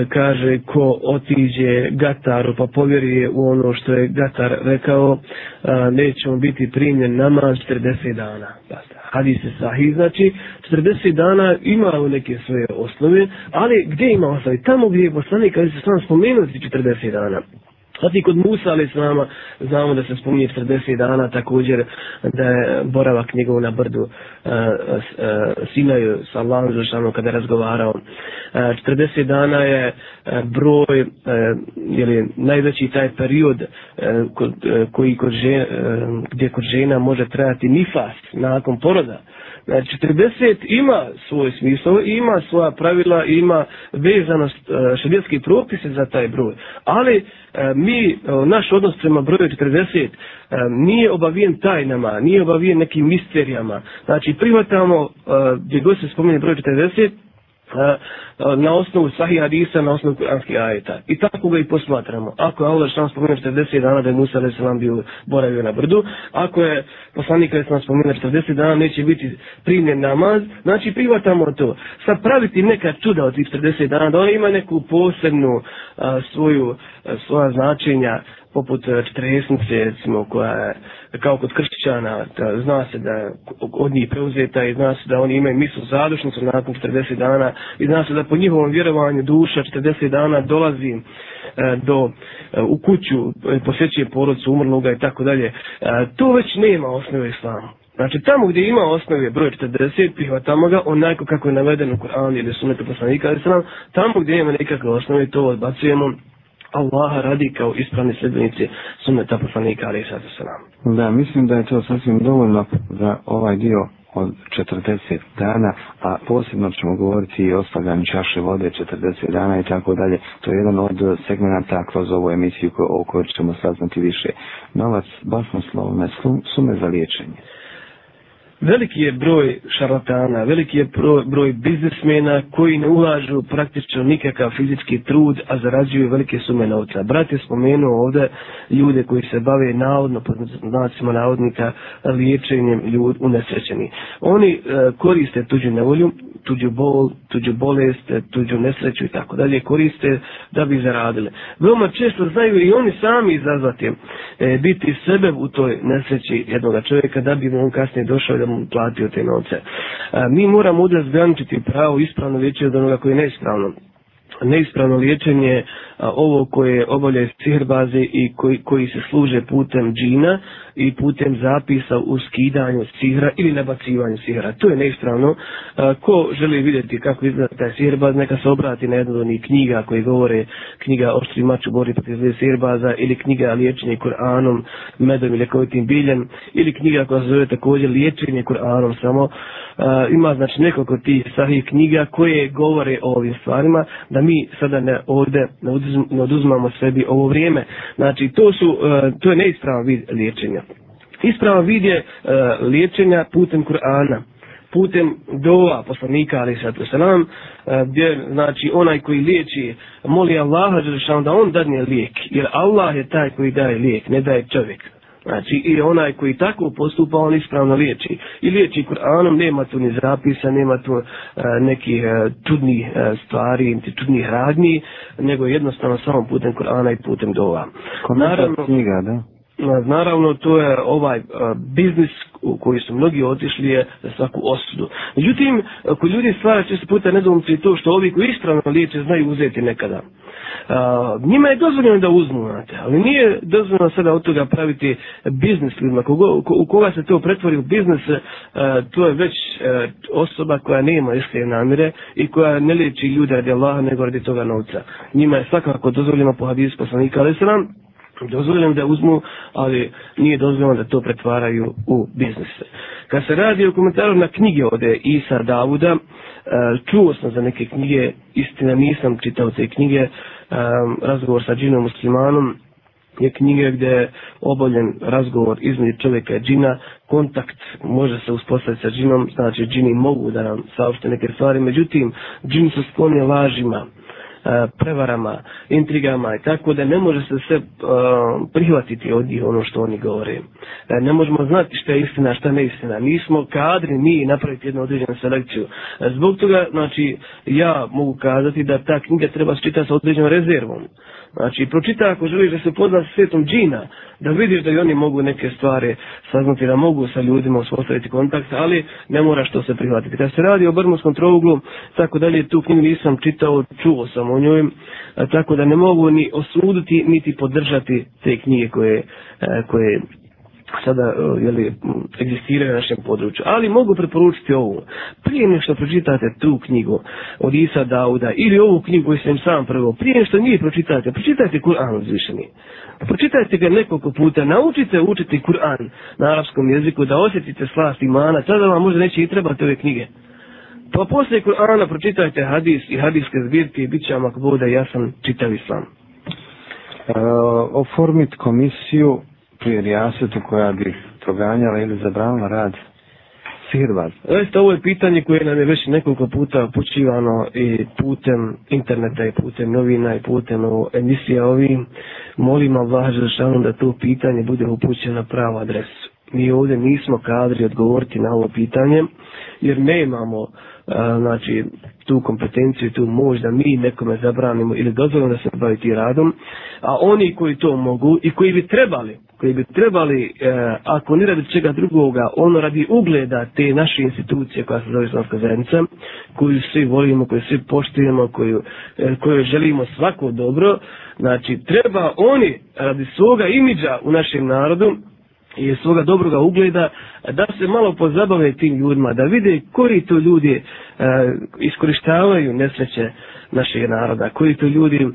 kaže ko otiđe Gataru pa povjeruje u ono što je Gatar rekao a, neće mu biti primljen namaz 40 dana. Basta. Hadis je sahih, znači 40 dana ima neke svoje osnove, ali gdje ima osnovi? Tamo gdje je poslanik Ali se sam spomenuti 40 dana. Zatim kod Musa, ali znamo, znamo da se spominje 40 dana, također da je boravak njegov na brdu uh, uh, Sinaju sa Allahom Žešanu kada je razgovarao. Uh, 40 dana je uh, broj, uh, jeli, najveći taj period uh, kod, uh, koji kod žena, uh, gdje kod žena može trajati nifas nakon poroda. Znači, 40 ima svoj smisao, ima svoja pravila, ima vezanost uh, propise za taj broj. Ali e, mi, e, naš odnos prema broju 40 nije obavijen tajnama, nije obavijen nekim misterijama. Znači, prihvatamo gdje god se spominje broj 40, na osnovu sahih hadisa, na osnovu kuranskih ajeta. I tako ga i posmatramo. Ako je Allah što spomenuo 40 dana da je Musa a.s. se bio boravio na brdu, ako je poslanik a.s. nam spomenuo 40 dana neće biti primljen namaz, znači prihvatamo to. Sad praviti neka čuda od tih 40 dana, da ona ima neku posebnu a, svoju, a, svoja značenja, poput e, četiresnice, recimo, koja je kao kod kršćana, da zna se da od njih preuzeta i zna se da oni imaju mislu zadušnicu nakon 40 dana i zna se da po njihovom vjerovanju duša 40 dana dolazi e, do e, u kuću, e, posjećuje porodcu umrloga i tako dalje. To već nema osnove islamu. Znači, tamo gdje ima osnove broj 40, prihvatamo ga onako kako je navedeno u Koranu ili sunetu poslanika, ali tamo gdje ima nekakve osnove, to odbacujemo Allaha radi kao ispravni sljedbenici sunneta poslanika ali sad se. Da, mislim da je to sasvim dovoljno za ovaj dio od 40 dana, a posebno ćemo govoriti i o ostavljanju čaše vode 40 dana i tako dalje. To je jedan od segmenta kroz ovu emisiju o kojoj ćemo saznati više. Novac, basnoslovne sume za liječenje. Veliki je broj šarlatana, veliki je broj, broj biznismena koji ne ulažu praktično nikakav fizički trud, a zarađuju velike sume novca. Brat je spomenuo ovde ljude koji se bave navodno, pod znacima navodnika, liječenjem ljud unesrećeni. Oni e, koriste tuđu nevolju, tuđu bol, tuđu bolest, tuđu nesreću i tako dalje, koriste da bi zaradile. Veoma često znaju i oni sami izazvati e, biti sebe u toj nesreći jednog čovjeka da bi mu on kasnije došao da mu platio te novce. E, mi moramo udaz zgraničiti pravo ispravno liječenje od onoga koji je neispravno neispravno liječenje a, ovo koje obavljaju sihirbaze i koji, koji se služe putem džina i putem zapisa u skidanju sihra ili nabacivanju sihra. To je neispravno. E, ko želi vidjeti kako izgleda taj sihirbaz, neka se obrati na jednu od onih knjiga koje govore knjiga Oštri mač u borbi protiv zve sihirbaza ili knjiga liječenje Kur'anom, medom ili ljekovitim biljem ili knjiga koja se zove također liječenje Kur'anom samo. E, ima znači nekoliko tih sahih knjiga koje govore o ovim stvarima da mi sada ne ovde ne, oduzmamo sebi ovo vrijeme. Znači, to su, e, to je neispravan vid liječenja. Ispravan vid je uh, liječenja putem Kur'ana putem dova poslanika ali sad se nam gdje znači onaj koji liječi moli Allaha da on dadne lijek jer Allah je taj koji daje lijek ne daje čovjek Znači, i onaj koji tako postupa, on ispravno liječi. I liječi Kur'anom, nema tu ni zapisa, nema tu uh, nekih uh, čudnih uh, stvari, niti čudnih radnji, nego jednostavno samo putem Kur'ana i putem dova. Naravno, knjiga, da? Ehm, naravno, to je ovaj eh, biznis u koji su mnogi otišli je za svaku osudu. Međutim, eh, ako ljudi stvara često puta nedomoći to što ovi koji ispravno liječe znaju uzeti nekada. Uh, njima je dozvoljeno da uzmu, znate, ali nije dozvoljeno sada od toga praviti biznis ljudima. Kogo, ko, u koga se to pretvori u biznis, uh, to je već uh, osoba koja nema iskrije namire i koja ne liječi ljude radi Allaha nego radi toga novca. Njima je svakako dozvoljeno po hadisu poslanika, ali se nam dozvoljeno da uzmu, ali nije dozvoljeno da to pretvaraju u biznise. Kad se radi o komentaru na knjige ode Isa Davuda, e, čuo sam za neke knjige, istina nisam čitao te knjige, e, razgovor sa džinom muslimanom, je knjiga gdje je oboljen razgovor između čovjeka i džina, kontakt može se uspostaviti sa džinom, znači džini mogu da nam saopšte neke stvari, međutim, džini su skloni lažima, E, prevarama, intrigama i tako da ne može se sve e, prihvatiti od njih ono što oni govore. E, ne možemo znati šta je istina, šta ne istina. Mi smo kadri, mi napraviti jednu određenu selekciju. Zbog toga, znači, ja mogu kazati da ta knjiga treba čitati sa određenom rezervom. Znači, pročita ako želiš da se pozna sa svetom džina, da vidiš da i oni mogu neke stvari saznati, da mogu sa ljudima uspostaviti kontakt, ali ne moraš to se prihvatiti. Kad se radi o Brmunskom trouglu, tako dalje, tu knjigu nisam čitao, čuo sam o njoj, tako da ne mogu ni osuditi, niti podržati te knjige koje, e, koje sada e, jeli, egzistiraju na našem području. Ali mogu preporučiti ovu. Prije nešto pročitate tu knjigu od Isa Dauda ili ovu knjigu koju sam sam prvo, prije nešto nije pročitate, pročitajte Kur'an uzvišeni. Pročitajte ga nekoliko puta, naučite učiti Kur'an na arapskom jeziku, da osjetite slast imana, tada vam možda neće i trebati ove knjige. Pa poslije Kur'ana pročitajte hadis i hadiske zbirke i bit će vam ako bude jasan čitav islam. E, oformit komisiju pri rijasetu koja bi proganjala ili zabranila rad sihirbaz? Zaista ovo je pitanje koje nam je već nekoliko puta počivano i putem interneta i putem novina i putem emisija ovim. Molim Allah Žešanu da to pitanje bude upućeno na pravu adresu. Mi ovdje nismo kadri odgovoriti na ovo pitanje jer ne imamo znači tu kompetenciju, tu moć da mi nekome zabranimo ili dozvolimo da se bavi ti radom, a oni koji to mogu i koji bi trebali, koji bi trebali, e, ako ne radi čega drugoga, ono radi ugleda te naše institucije koja se zove Islamska zajednica, koju svi volimo, koju svi poštujemo, koju, e, koju želimo svako dobro, znači treba oni radi svoga imidža u našem narodu, i svoga dobroga ugleda, da se malo pozabave tim ljudima, da vide koji to ljudi e, iskorištavaju nesreće našeg naroda, koji to ljudi e,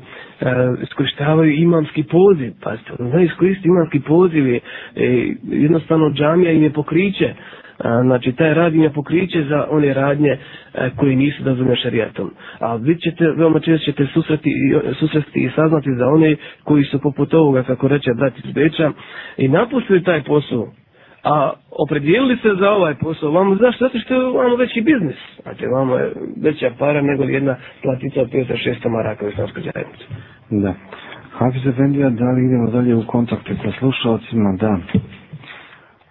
iskorištavaju imamski poziv, pa ste, ono, iskoristi imamski poziv je e, jednostavno džamija im je pokriće, znači, taj rad im je pokriće za one radnje e, koji nisu dozvoljene šarijatom. A vi ćete, veoma često ćete susreti, susreti i saznati za one koji su poput ovoga, kako reče brat iz Beča, i napustili taj posao, a opredijelili se za ovaj posao, vam zašto? Zato što je vamo veći biznis. Znači, vam je veća para nego jedna platica od 500-600 maraka u islamskoj zajednici. Da. Hafiz Efendija, da li idemo dalje u kontakte sa slušalcima? Da.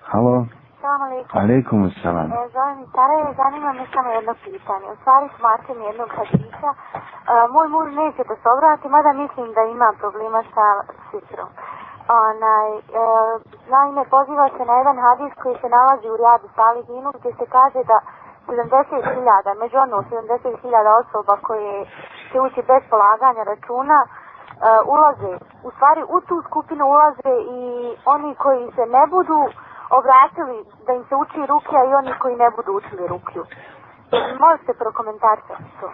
Halo? Assalamu alaikum. Alaikum assalam. E, zovem iz Sarajeva, zanima me samo jedno pitanje. U stvari smatram jednog hadisa. E, moj muž neće da se obrati, mada mislim da ima problema sa sitrom. Onaj, e, naime, poziva se na jedan hadis koji se nalazi u Rijadu Salihinu, gdje se kaže da 70.000, među ono 70.000 osoba koje će ući bez polaganja računa, uh, ulaze, u stvari u tu skupinu ulaze i oni koji se ne budu obratili da im se uči rukija i oni koji ne budu učili rukiju. Možete prokomentarisati to?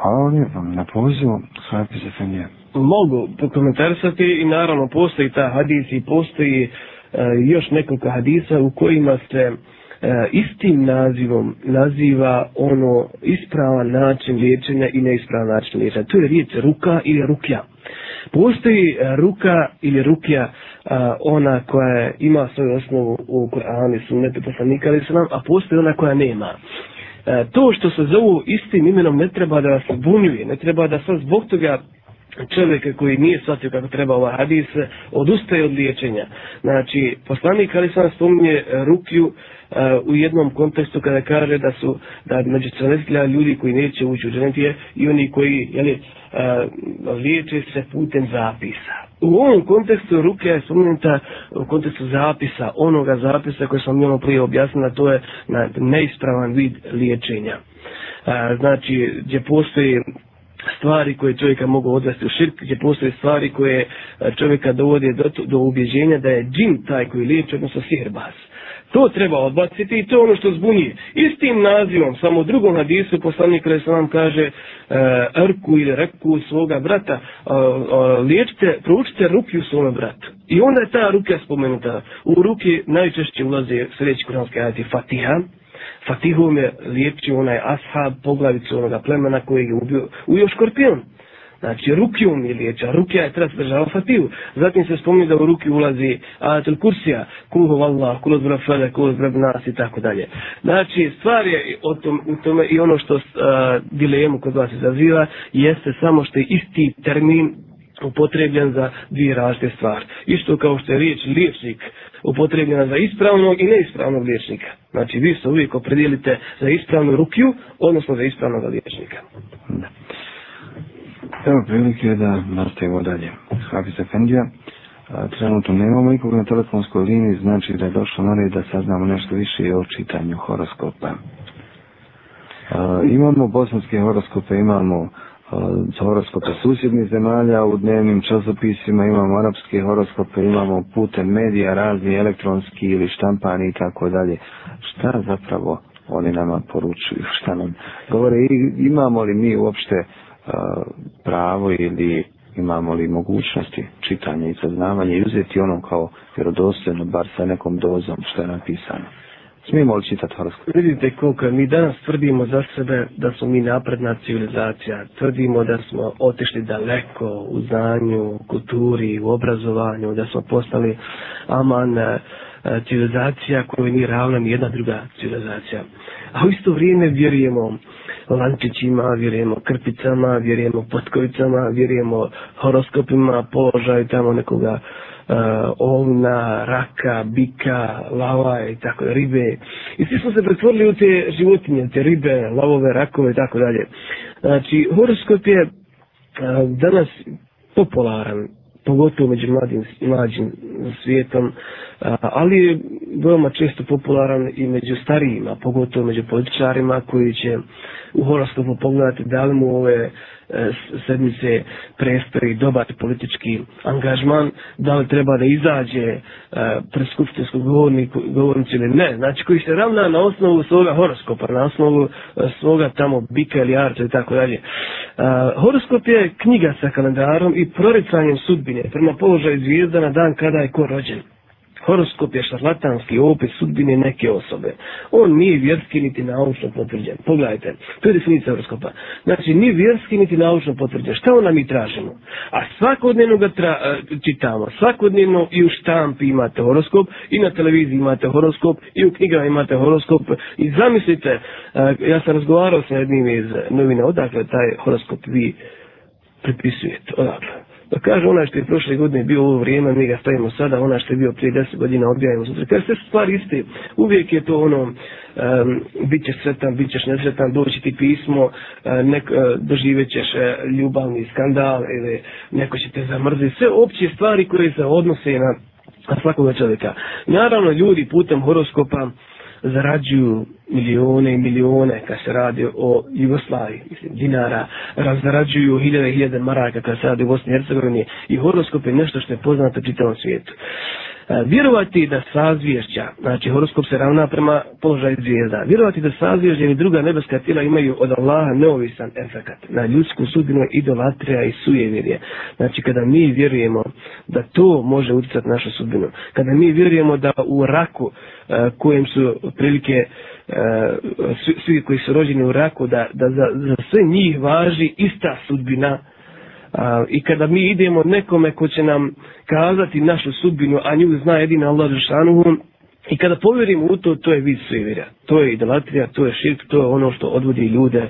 Hvala lijepo na pozivu, sve fenije. Mogu prokomentarisati i naravno postoji ta hadis i postoji uh, još nekoliko hadisa u kojima se uh, E, istim nazivom naziva ono ispravan način liječenja i neispravan način liječenja. To je riječ ruka ili rukja. Postoji e, ruka ili rukja e, ona koja ima svoju osnovu u Koranu i sunnetu poslanika ali nam, a postoji ona koja nema. E, to što se zovu istim imenom ne treba da vas bunjuje, ne treba da sad zbog toga čovjeka koji nije shvatio kako treba ovaj hadis, odustaje od liječenja. Znači, poslanik ali sam spominje rukju uh, Eh, u jednom kontekstu kada kaže da su da među 40.000 ljudi koji neće ući u dženetije i oni koji jeli, eh, liječe se putem zapisa. U ovom kontekstu ruke je spomenuta u kontekstu zapisa, onoga zapisa koje sam njemu prije objasnila, to je na neispravan vid liječenja. Eh, znači, gdje postoji stvari koje čovjeka mogu odvesti u širk, gdje postoje stvari koje čovjeka dovode do, do ubjeđenja da je džin taj koji liječi, odnosno sihirbaz. To treba odbaciti i to je ono što zbunije. Istim nazivom, samo u drugom hadisu, poslanik kada se vam kaže e, Rku ili Reku svoga brata, e, e, liječite, proučite ruki u svome bratu. I onda je ta ruka spomenuta. U ruke najčešće ulaze sljedeći kuranski ajati Fatiha, Fatihom je liječio onaj ashab poglavicu onoga plemena koji je ubio, ujo škorpion. Znači, rukijom je liječa, rukija je treba država fatiju. Zatim se spominje da u ruki ulazi Atel Kursija, Kulhu Vallah, fele, Zbrafele, Kulhu Zbrabnas i tako dalje. Znači, stvar je o tom, u tome i ono što uh, dilemu kod vas izaziva, jeste samo što je isti termin upotrebljen za dvije različite stvari. Isto kao što je riječ liječnik upotrebljena za ispravnog i neispravnog liječnika. Znači vi se uvijek opredijelite za ispravnu rukiju, odnosno za ispravnog liječnika. Evo prilike da nastavimo dalje. Hafiz Efendija, trenutno nemamo nikog na telefonskoj liniji, znači da je došlo na red da saznamo nešto više o čitanju horoskopa. Imamo bosanske horoskope, imamo horoskope susjednih zemalja, u dnevnim časopisima imamo arapske horoskope, imamo putem medija razni elektronski ili štampani i tako dalje. Šta zapravo oni nama poručuju, šta nam govore i imamo li mi uopšte uh, pravo ili imamo li mogućnosti čitanja i saznavanja i uzeti ono kao vjerodostojno, bar sa nekom dozom što je napisano. Smijemo li čitati horoskop? Vidite koliko mi danas tvrdimo za sebe da smo mi napredna civilizacija. Tvrdimo da smo otišli daleko u znanju, kulturi, u obrazovanju, da smo postali aman uh, E, civilizacija koju nije ravna ni jedna druga civilizacija. A u isto vrijeme vjerujemo lančićima, vjerujemo krpicama, vjerujemo potkovicama, vjerujemo horoskopima, položaju tamo nekoga uh, ovna, raka, bika, lava i tako ribe. I svi smo se pretvorili u te životinje, te ribe, lavove, rakove i tako dalje. Znači, horoskop je uh, danas popularan, pogotovo među mladim, mlađim svijetom, ali je veoma često popularan i među starijima, pogotovo među političarima koji će u horoskopu pogledati da li mu ove sedmice prestoji dobar politički angažman, da li treba da izađe e, pred skupštinskog govornicu ili ne. Znači koji se ravna na osnovu svoga horoskopa, na osnovu e, svoga tamo bika ili arca i tako dalje. E, horoskop je knjiga sa kalendarom i proricanjem sudbine prema položaju zvijezda na dan kada je ko rođen. Horoskop je šarlatanski opis sudbine neke osobe. On nije vjerski niti naučno potvrđen. Pogledajte, to je definicija horoskopa. Znači, ni vjerski niti naučno potvrđen. Šta ona mi tražimo? A svakodnevno ga tra, e, čitamo. Svakodnevno i u štampi imate horoskop, i na televiziji imate horoskop, i u knjigama imate horoskop. I zamislite, e, ja sam razgovarao sa jednim iz novina, odakle taj horoskop vi pripisujete, odakle. Pa kaže onaj što je prošle godine bio ovo vrijeme, mi ga stavimo sada, ona što je bio prije deset godina odbijajmo sutra. Kaže sve stvari iste, uvijek je to ono, um, bit ćeš sretan, bit ćeš nesretan, doći ti pismo, e, nek, uh, doživjet ćeš uh, ljubavni skandal ili neko će te zamrziti. Sve opće stvari koje se odnose na, na svakoga čovjeka. Naravno, ljudi putem horoskopa, uh, zarađuju milione i milione kad se radi o Jugoslaviji, mislim, dinara, zarađuju hiljade i hiljade maraka kad se radi o Bosni i Hercegovini i horoskop je nešto što je poznato čitavom svijetu. E, vjerovati da sazvješća, znači horoskop se ravna prema položaju zvijezda, vjerovati da sazvješća ili druga nebeska tijela imaju od Allaha neovisan efekat na ljudsku sudbinu idolatrija i sujevjerje. Znači kada mi vjerujemo da to može utjecati našu sudbinu, kada mi vjerujemo da u raku e, kojem su prilike e, svi, svi koji su rođeni u raku, da, da za, za sve njih važi ista sudbina, A, I kada mi idemo nekome ko će nam kazati našu sudbinu, a nju zna jedina Allah Žešanuhu, i kada povjerimo u to, to je vid svevira. To je idolatrija, to je širk, to je ono što odvodi ljude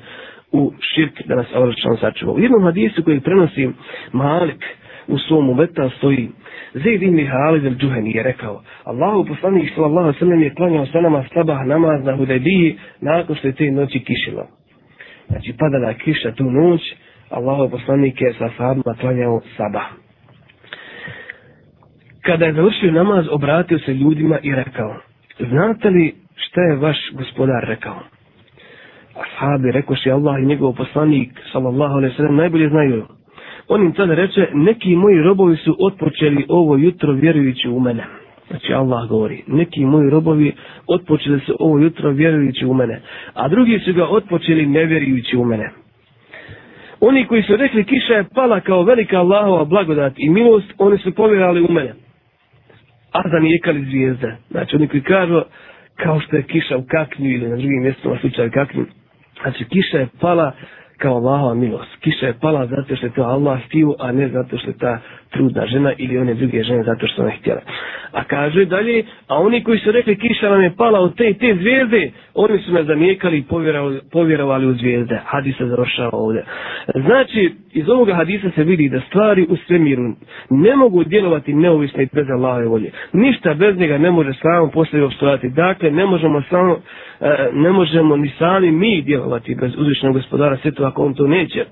u širk da nas Allah Žešanuhu sačuva. U jednom hadisu koji prenosi Malik u svom uveta stoji Zaid ibn Halid al-Juhani je rekao Allahu poslanik sallallahu alejhi ve sellem je klanjao sa nama sabah namaz na Hudajbiji nakon što je te noći kišilo. Znači padala kiša tu noć Allahov poslanik je sa sahabima klanjao sabah. Kada je završio namaz, obratio se ljudima i rekao, znate li šta je vaš gospodar rekao? Ashabi rekoši Allah i njegov poslanik, sallallahu alaihi sallam, najbolje znaju. On im tada reče, neki moji robovi su otpočeli ovo jutro vjerujući u mene. Znači Allah govori, neki moji robovi otpočeli su ovo jutro vjerujući u mene, a drugi su ga otpočeli nevjerujući u mene. Oni koji su rekli kiša je pala kao velika Allahova blagodat i milost, oni su povjerali u mene. A zanijekali zvijezde. Znači oni koji kažu kao što je kiša u kaknju ili na drugim mjestima slučaju kaknju. Znači kiša je pala kao Allahova milost. Kiša je pala zato što je to Allah htio, a ne zato što je ta trudna žena ili one druge žene zato što ne htjela. A kaže dalje, a oni koji su rekli kiša nam je pala od te i te zvijezde, oni su me zanijekali i povjerovali, povjerovali u zvijezde. Hadis se završava ovdje. Znači, iz ovoga hadisa se vidi da stvari u svemiru ne mogu djelovati neovisno i bez Allahove volje. Ništa bez njega ne može samo poslije obstojati. Dakle, ne možemo samo, e, ne možemo ni sami mi djelovati bez uzvišnog gospodara svjetova ako on to neće.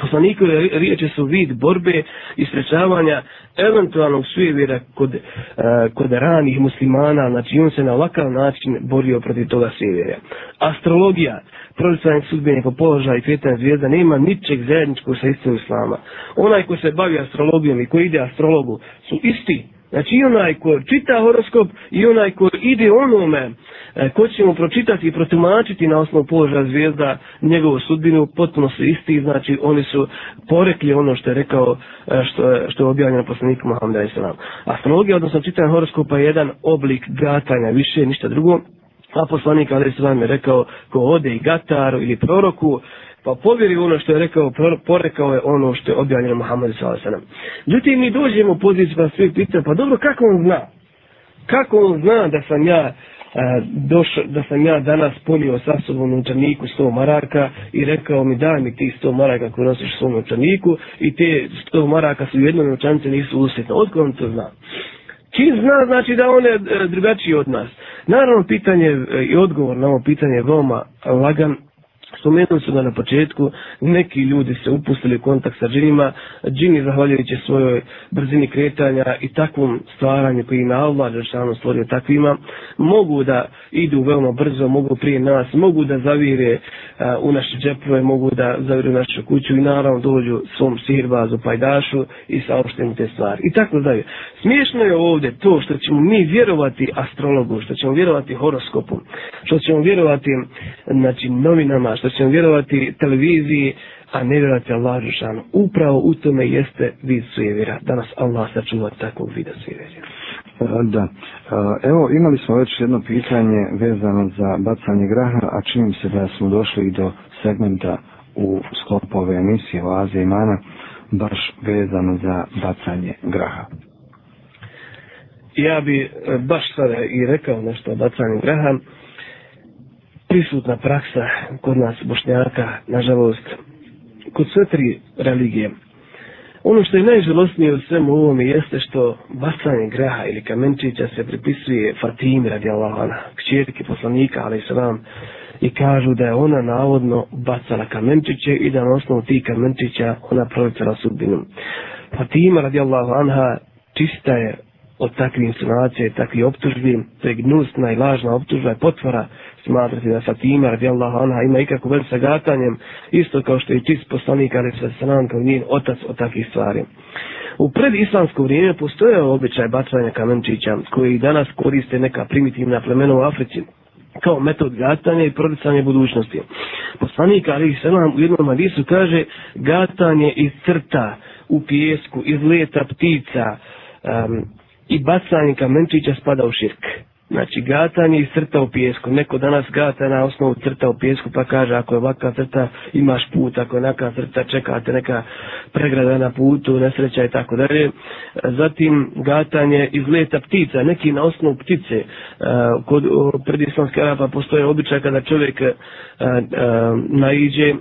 Poslanikove riječi su vid borbe i sprečavanja eventualnog sujevira kod, e, kod ranih muslimana, znači on se na ovakav način borio protiv toga sujevira. Astrologija, proricanje sudbine po položaju i kretanje zvijezda nema ničeg zajedničkog sa istom islama. Onaj ko se bavi astrologijom i ko ide astrologu su isti. Znači i onaj ko čita horoskop i onaj ko ide onome e, ko će mu pročitati i protumačiti na osnovu položaja zvijezda njegovu sudbinu, potpuno su isti, znači oni su porekli ono što je rekao, e, što je, što je objavljeno poslaniku Muhammeda Islam. Astrologija, odnosno čitanje horoskopa je jedan oblik gatanja, više ništa drugo, a poslanik Ali Islam je rekao ko ode i gataru ili proroku, pa povjeri ono što je rekao, porekao je ono što je objavljeno Muhammedu s.a.v. Ljutim, mi dođemo u poziciju pa svih pitanja, pa dobro, kako on zna? Kako on zna da sam ja e, došao, da sam ja danas ponio sa sobom novčaniku 100 maraka i rekao mi daj mi ti 100 maraka koje nosiš u svom novčaniku i te 100 maraka su u jednoj novčanice nisu usjetne. Otko on to zna? Čim zna, znači da on je e, drugačiji od nas. Naravno, pitanje e, i odgovor na ovo pitanje je veoma lagan, Spomenuli su da na početku neki ljudi se upustili u kontakt sa džinima, džini zahvaljujući svojoj brzini kretanja i takvom stvaranju koji ima Allah Žešanu stvorio takvima, mogu da idu veoma brzo, mogu prije nas, mogu da zavire eh, u naše džepove, mogu da zavire u našu kuću i naravno dođu svom sirbazu, pajdašu i saopštenu te stvari. I tako dalje. Smiješno je ovdje to što ćemo mi vjerovati astrologu, što ćemo vjerovati horoskopu, što ćemo vjerovati znači, novinama, što ćemo vjerovati televiziji, a ne vjerovati Allah Žešanu. Upravo u tome jeste vid sujevira. Danas Allah sačuva takvog vida sujevira. Da. Evo, imali smo već jedno pitanje vezano za bacanje graha, a činim se da smo došli i do segmenta u sklopu ove emisije o Azije imana, baš vezano za bacanje graha. Ja bi baš sada i rekao nešto o bacanju graha prisutna praksa kod nas bošnjaka, nažalost, kod sve tri religije. Ono što je najžalostnije u svemu ovome jeste što bacanje graha ili kamenčića se pripisuje Fatimi radi Allahana, kćerke poslanika, ali se vam i kažu da je ona navodno bacala kamenčiće i da na osnovu tih kamenčića ona prolicala sudbinu. Fatima radi anha čista je od takvih insinuacija i takvih optužbi, to je gnusna i lažna optužba i potvora smatrati da Fatima radijallahu anha ima ikakvu već sa gatanjem, isto kao što je čist poslanik ali se sanan kao njen otac od takvih stvari. U predislamsko vrijeme postoje običaj bacanja kamenčića koji danas koriste neka primitivna plemena u Africi kao metod gatanja i prodicanja budućnosti. Poslanik Ali Selam u jednom hadisu kaže gatanje iz crta u pijesku, iz leta ptica um, i bacanje kamenčića spada u širk. Znači, gatanje i crta u pijesku. Neko danas gata na osnovu crta u pijesku pa kaže ako je ovakva crta imaš put, ako je neka crta čekate neka pregrada na putu, nesreća i tako dalje. Zatim gatanje iz leta ptica, neki na osnovu ptice. E, kod predislamske Araba postoje običaj kada čovjek e, e, naiđe,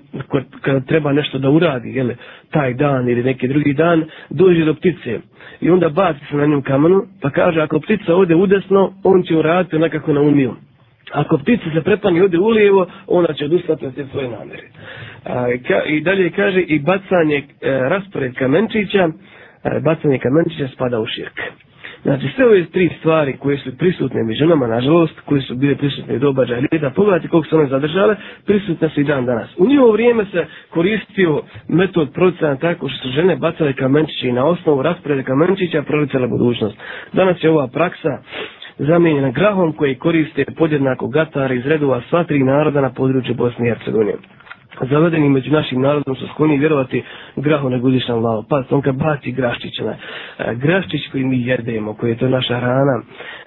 kada treba nešto da uradi, jel, taj dan ili neki drugi dan, dođe do ptice i onda baci se na njom kamenu, pa kaže ako ptica ode udesno, on će uraditi nekako na umiju. Ako ptica se prepani ode ulijevo, ona će odustati od te svoje namere. A, ka, I dalje kaže i bacanje e, raspored kamenčića, e, bacanje kamenčića spada u širk. Znači sve ove tri stvari koje su prisutne među nama, nažalost, koje su bile prisutne u doba džahilida, pogledajte koliko su one zadržale, prisutne su i dan danas. U njihovo vrijeme se koristio metod procena tako što su žene bacale kamenčiće i na osnovu rasprede kamenčića prolicala budućnost. Danas je ova praksa zamijenjena grahom koji koriste podjednako gatare iz redova sva tri naroda na području Bosne i Hercegovine zavedeni među našim narodom su skloni vjerovati grahu na gudišnjem lavu. Pa on kad baci graščić, na, e, graščić koji mi jedemo, koji je to naša hrana,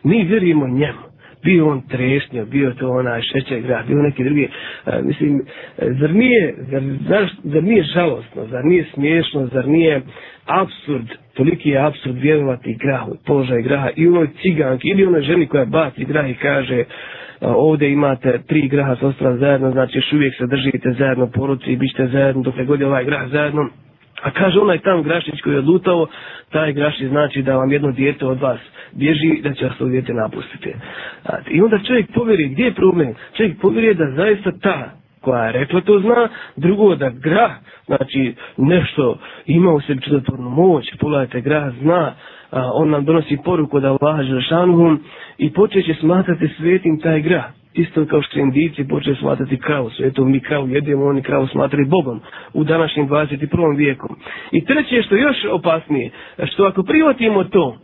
mi vjerujemo njemu. Bio on trešnjo, bio to onaj šećer grah, bio neki drugi. A, mislim, e, zar nije, zar, zar, zar nije žalostno, zar nije smiješno, zar nije absurd, toliki je absurd vjerovati grahu, položaj graha i onoj ciganki ili onoj ženi koja baci grah i kaže Eh, ovdje imate tri graha s ostra zajedno, znači još uvijek se držite zajedno poruci i bićete zajedno dok ne god je ovaj grah zajedno. A kaže onaj tam grašić koji je odlutao, taj grašić znači da vam jedno dijete od vas bježi, da će vas to dijete napustiti. I onda čovjek povjeri, gdje je problem? Čovjek povjeri da zaista ta koja je rekla to zna, drugo da grah, znači nešto ima u sebi čudotvornu moć, pogledajte, grah zna, on nam donosi poruku da Allah Žešanuhum i počeće smatrati svetim taj grah. Isto kao što indici počeće smatrati kravu svetom, mi kravu jedemo, oni kravu smatrali Bogom u današnjem 21. vijeku. I treće što je još opasnije, što ako privatimo to,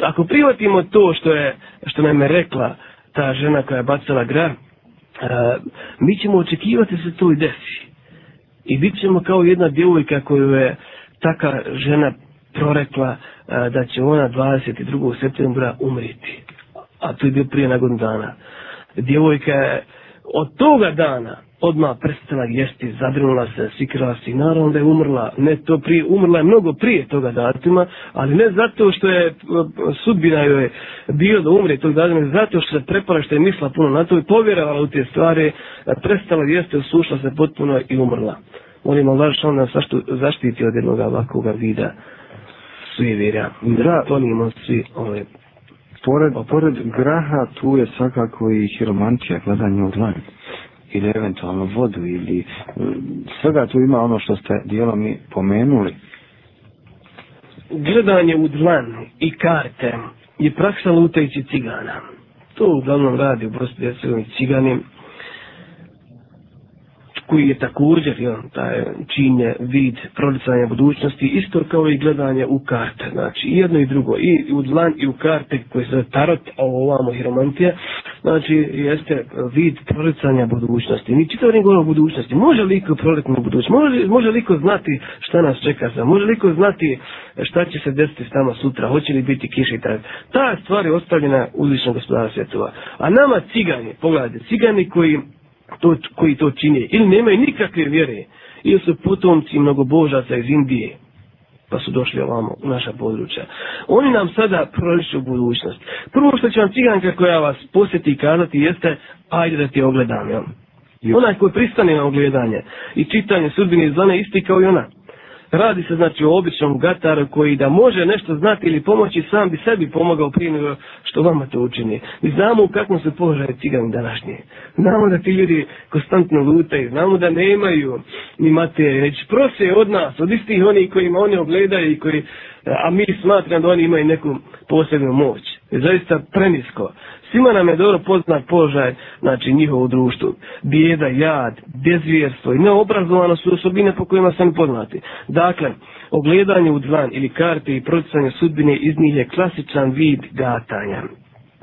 ako privatimo to što je što nam je rekla ta žena koja je bacala grah, mi ćemo očekivati se to i desi. I bit ćemo kao jedna djevojka koju je taka žena prorekla da će ona 22. septembra umriti. A to je bio prije na godinu dana. Djevojka je od toga dana odmah prestala jesti, zadrnula se, sikrala se i naravno da je umrla. Ne to prije, umrla je mnogo prije toga datuma, ali ne zato što je e, sudbina joj bio da umre tog datuma, zato što se prepala što je misla puno na to i povjerovala u te stvari, e, prestala jesti, osušla se potpuno i umrla. Molim Allah što on nas zaštiti od jednog ovakvog vida svi vjerja. Da, to nimo svi ove Pored, pored graha tu je svakako i hiromantija, gledanje u dlan ili eventualno vodu ili eh, svega tu ima ono što ste dijelom i pomenuli. Gledanje u dlan i karte je praksa lutajući cigana. To uglavnom radi u Bosni i cigani koji je također jel, taj činje vid prolicanja budućnosti, isto kao i gledanje u karte. Znači, i jedno i drugo, i u dlan i u karte koji se tarot, a ovamo hiromantija, znači, jeste vid prolicanja budućnosti. Mi čitav ne govorimo o budućnosti. Može li ko prolicati budućnost? Može, može li ko znati šta nas čeka za? Može li ko znati šta će se desiti s nama sutra? Hoće li biti kiša i tako? Ta stvar je ostavljena uzvišnog gospodara svjetova. A nama cigani, pogledajte, cigani koji to, koji to čine. Ili nemaju nikakve vjere. Ili su potomci mnogobožaca iz Indije. Pa su došli ovamo u naša područja. Oni nam sada proliču budućnost. Prvo što će vam ciganka koja vas posjeti i kazati jeste ajde da ti ogledam. Jel? Onaj koji pristane na ogledanje i čitanje sudbine iz isti kao i ona. Radi se znači o običnom gataru koji da može nešto znati ili pomoći sam bi sebi pomogao prije nego što vama to učini. Mi znamo u kakvom se položaju cigani današnji. Znamo da ti ljudi konstantno lutaju, znamo da nemaju ni materije, već prose od nas, od istih onih kojima oni ogledaju i koji, a mi smatram da oni imaju neku posebnu moć. Je zaista prenisko. Svima nam je dobro poznat položaj, znači njihovo društvo. Bijeda, jad, bezvjerstvo i neobrazovano su osobine po kojima sam poznati. Dakle, ogledanje u dlan ili karte i procesanje sudbine iz njih je klasičan vid gatanja.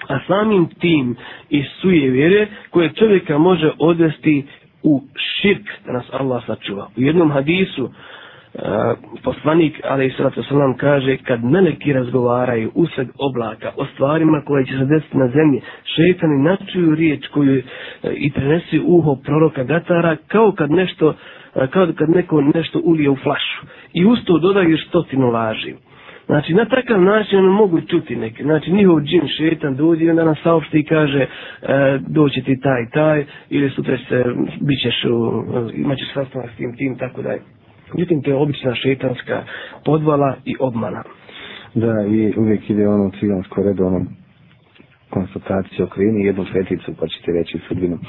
A samim tim i suje vjere koje čovjeka može odvesti u širk da nas Allah sačuva. U jednom hadisu Eh, poslanik, ali i sratu salam, kaže kad meleki razgovaraju usred oblaka o stvarima koje će se desiti na zemlji, šeitani načuju riječ koju eh, i prenesi uho proroka Gatara kao kad nešto eh, kao kad neko nešto ulije u flašu i usto dodaju stotinu laži. Znači, na takav način ono mogu čuti neke. Znači, njihov džin šetan dođe i onda nam saopšti i kaže e, doći ti taj, taj, ili sutra se, bit ćeš, imat ćeš sastanak s tim, tim, tako dalje. Međutim, to je obična šetanska podvala i obmana. Da, i uvijek ide ono cigansko redovno konsultacije o klini, jednu peticu, pa ćete reći sudbinu. Uh,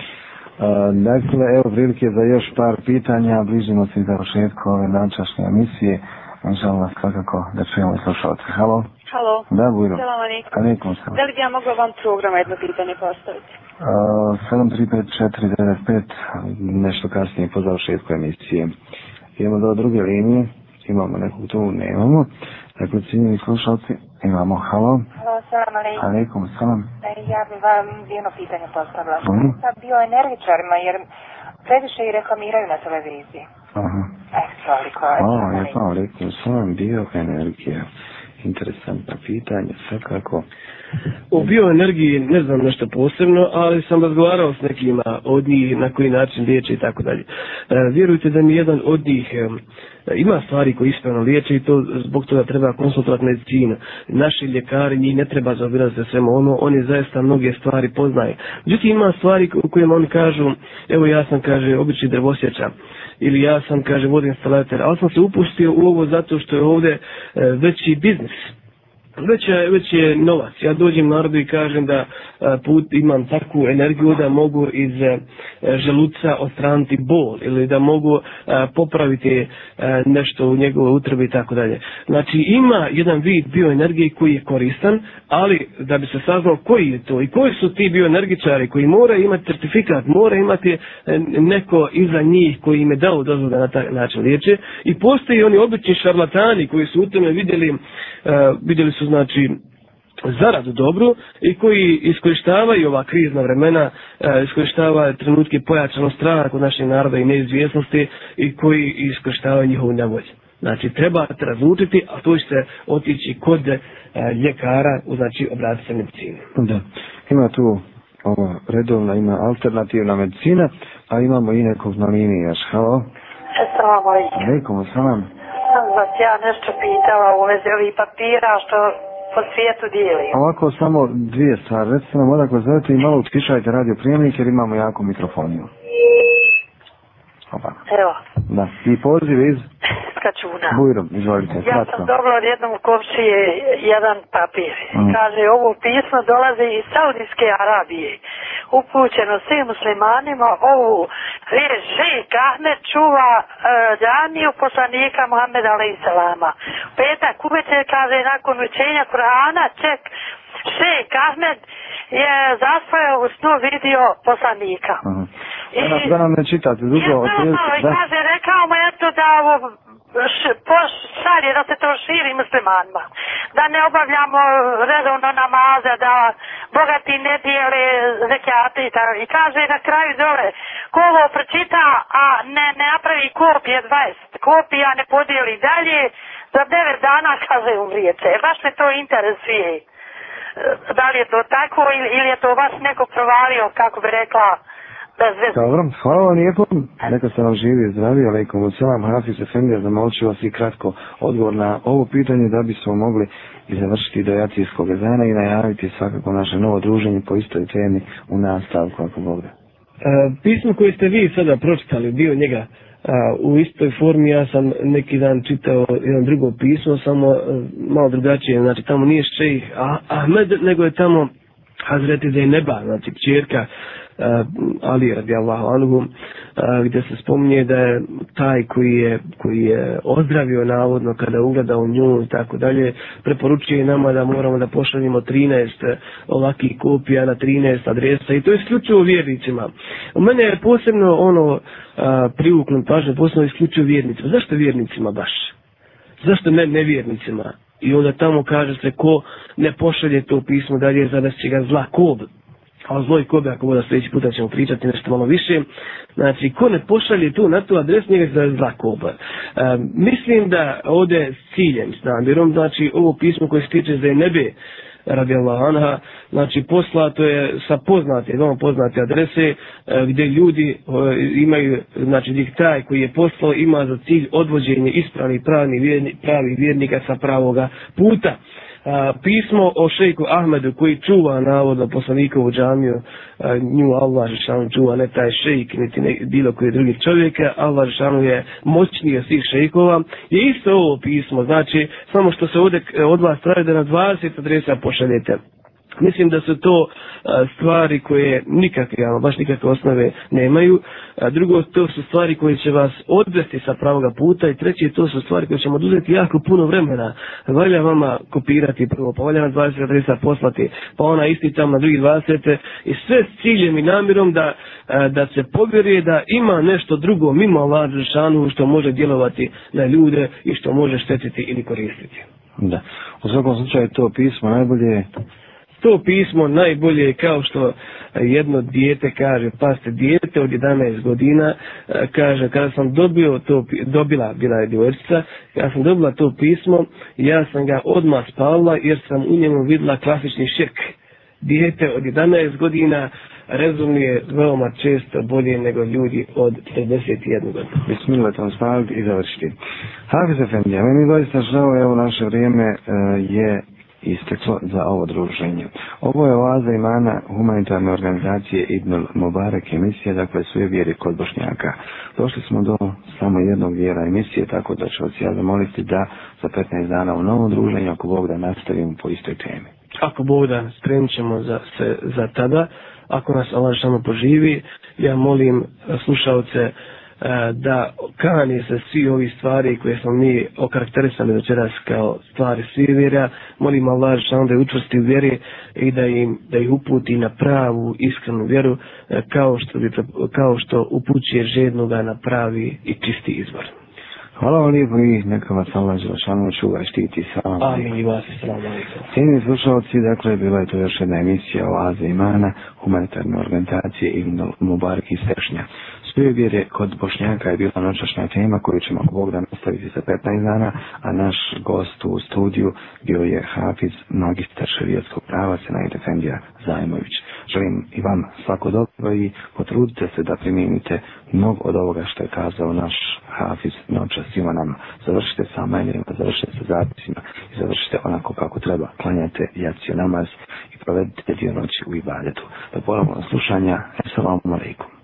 dakle, evo prilike za još par pitanja, bližimo se za rošetko ove dančašnje emisije. Želim vas svakako da čujemo i slušalce. Halo? Halo. Da, Bujro. Selam alaikum. Alaikum selam. Da li bi ja mogla vam programa jedno pitanje postaviti? Uh, 735495, nešto kasnije po završetku emisije. Uh, Idemo do druge linije. Imamo nekog tu, nemamo. Dakle, cijenjeni slušalci, imamo halo. Halo, salam alaikum. Alaikum, salam. E, ja bih vam jedno pitanje postavila. Što mm. sa bioenergičarima, jer previše i reklamiraju na televiziji. Aha. E, toliko. Hvala, lijepo, alaikum, salam, bioenergija. Interesantna pitanja, svakako. O bioenergiji ne znam nešto posebno, ali sam razgovarao s nekima od njih na koji način liječe i tako dalje. E, vjerujte da mi jedan od njih e, ima stvari koje ispravno liječe i to zbog toga treba konsultovati medicina. Naši ljekari njih ne treba zaobilaziti svema ono, oni zaista mnoge stvari poznaju. Međutim ima stvari u kojima oni kažu, evo ja sam kaže obični drvosjeća ili ja sam kaže vodim instalator, ali sam se upustio u ovo zato što je ovdje e, veći biznis već je, već je novac. Ja dođem narodu i kažem da e, put imam takvu energiju da mogu iz e, želuca ostraniti bol ili da mogu e, popraviti nešto u njegovoj utrbi i tako dalje. Znači ima jedan vid bioenergije koji je koristan, ali da bi se saznao koji je to i koji su ti bioenergičari koji mora imati certifikat, mora imati neko iza njih koji im je dao dozvod da na taj način liječe i postoji oni obični šarlatani koji su u tome vidjeli, vidjeli su znači zaradu dobru i koji iskoristavaju ova krizna vremena, e, iskoristavaju trenutke pojačanog straha kod našeg naroda i neizvjesnosti i koji iskoristavaju njihovu nevolju. Znači, treba razlučiti, a to će se otići kod e, ljekara, znači, obratiti se medicini. Da. Ima tu ova redovna, ima alternativna medicina, a imamo i nekog na liniji, jaš, halo? Assalamu alaikum. Alaikum, assalam. Sam vas ja nešto pitala u vezi ovih papira što po svijetu dijeli. Ovako, samo dvije stvari. Recite nam odakle zovete i malo utišajte radio prijemnik jer imamo jako mikrofoniju. Opa. Evo. Da. I poziv iz? Kačuna. Bujrom, izvolite. Ja sam dobro od jednom kovšije jedan papir. Mm. Kaže, ovo pismo dolazi iz Saudijske Arabije. Upućeno svim muslimanima ovu riječ šeik Ahmed čuva e, džaniju poslanika Muhammeda alaih salama. Petak uveče kaže, nakon učenja Kur'ana, ček šeik Ahmed je zaspojao u snu vidio poslanika. Mm. I, da nam ne čitate dugo. Ja, da. kaže, rekao mu eto da ovo šalje da se to širi muslimanima. Da ne obavljamo redovno namaze, da bogati ne dijele zekijate i tako. I kaže na kraju dole, ko ovo pročita, a ne, ne napravi kopije 20, kopija ne podijeli dalje, za 9 dana kaže umrijeće. Baš me to interesuje. Da li je to tako ili, ili je to vas neko provalio, kako bi rekla, Dobro, hvala vam lijepo. Neka se vam živi i zdravi. Aleikum selam. Hafiz Efendija zamolčio vas i kratko odgovor na ovo pitanje da bismo mogli i završiti dojacijskog dana i najaviti svakako naše novo druženje po istoj temi u nastavku ako Bog da. E, pismo koje ste vi sada pročitali, dio njega a, u istoj formi, ja sam neki dan čitao jedan drugo pismo, samo a, e, malo drugačije, znači tamo nije šejih Ahmed, nego je tamo Hazreti Zaineba, znači čerka Eh, Ali radijallahu anhu, uh, eh, gdje se spominje da je taj koji je, koji je ozdravio navodno kada ugleda u nju i tako dalje, preporučuje nama da moramo da pošaljimo 13 eh, ovakih kopija na 13 adresa i to je isključivo vjernicima. U mene je posebno ono uh, privuklo pažnje, posebno isključivo vjernicima. Zašto vjernicima baš? Zašto ne nevjernicima? I onda tamo kaže se ko ne pošalje to pismo dalje, će ga zla kob a zloj kobe, ako bude sljedeći puta ćemo pričati nešto malo više. Znači, ko ne pošalje tu na tu adres, njega se zla koba. E, mislim da ovdje s ciljem, s namjerom, znači, ovo pismo koje se tiče za nebe, radi Allahanha, znači poslato je sa poznate, veoma poznate adrese e, gdje ljudi e, imaju, znači gdje taj koji je poslao ima za cilj odvođenje ispravnih pravnih vjerni, pravi vjernika sa pravoga puta a, pismo o šejku Ahmedu koji čuva navodno poslanikovu džamiju, a, nju Allah Žešanu čuva, ne taj šejk, niti ne, bilo koji drugi čovjek, Allah Žešanu je moćniji od svih šejkova, je isto ovo pismo, znači samo što se ovdje e, od vas traje da na 20 adresa pošaljete. Mislim da su to stvari koje nikakve, ali baš nikakve osnove nemaju. Drugo, to su stvari koje će vas odvesti sa pravoga puta i treće, to su stvari koje ćemo oduzeti jako puno vremena. Valja vama kopirati prvo, pa valja na 20 adresa poslati, pa ona isti tam na drugi 20 i sve s ciljem i namirom da, da se povjeruje da ima nešto drugo mimo Allah Žešanu što može djelovati na ljude i što može štetiti ili koristiti. Da. U svakom slučaju to pismo najbolje to pismo najbolje kao što jedno dijete kaže, pa ste dijete od 11 godina, e, kaže, kada sam dobio to, dobila, bila je djevojčica, kada sam dobila to pismo, ja sam ga odmah spavila jer sam u njemu vidla klasični širk. Dijete od 11 godina rezumije veoma često bolje nego ljudi od 31 godina. Bismillah, tam stavljati i završiti. Hafiz Efendija, meni doista žao, evo naše vrijeme e, je isteklo za ovo druženje. Ovo je oaza imana humanitarne organizacije Ibn Mubarak emisije, dakle sve vjeri kod Bošnjaka. Došli smo do samo jednog vjera emisije, tako da ću vas ja zamoliti da za 15 dana u novom druženju, ako Bog da nastavimo po istoj temi. Ako Bog da spremit ćemo za, se, za tada, ako nas Allah samo poživi, ja molim slušalce da kani se svi ovi stvari koje smo mi okarakterisali večeras kao stvari svivira, molim Allah što onda je učvrsti u vjeri i da, im, da ih uputi na pravu, iskrenu vjeru, e, kao što, bi, kao što upućuje žednoga na pravi i čisti izvor. Hvala vam lijepo i neka vas Allah Želešanu čuva i štiti sa vama. Amin i vas i sram alaikum. Cijeni slušalci, dakle, bila je to još jedna emisija o Aze Imana, humanitarne organizacije i Mubarak iz Tešnja. Sve vjere kod Bošnjaka je bila noćašnja tema koju ćemo Bog da nastaviti za 15 dana, a naš gost u studiju bio je Hafiz, magistar šarijatskog prava, Senaj Defendija Zajmović. Želim i vam svako dobro i potrudite se da primijenite mnogo od ovoga što je kazao naš Hafiz noća svima nama. Završite sa manjerima, završite sa zapisima i završite onako kako treba. Klanjate jaciju namaz i provedite dio noći u ibadetu. Da ponovno slušanja. Assalamu alaikum.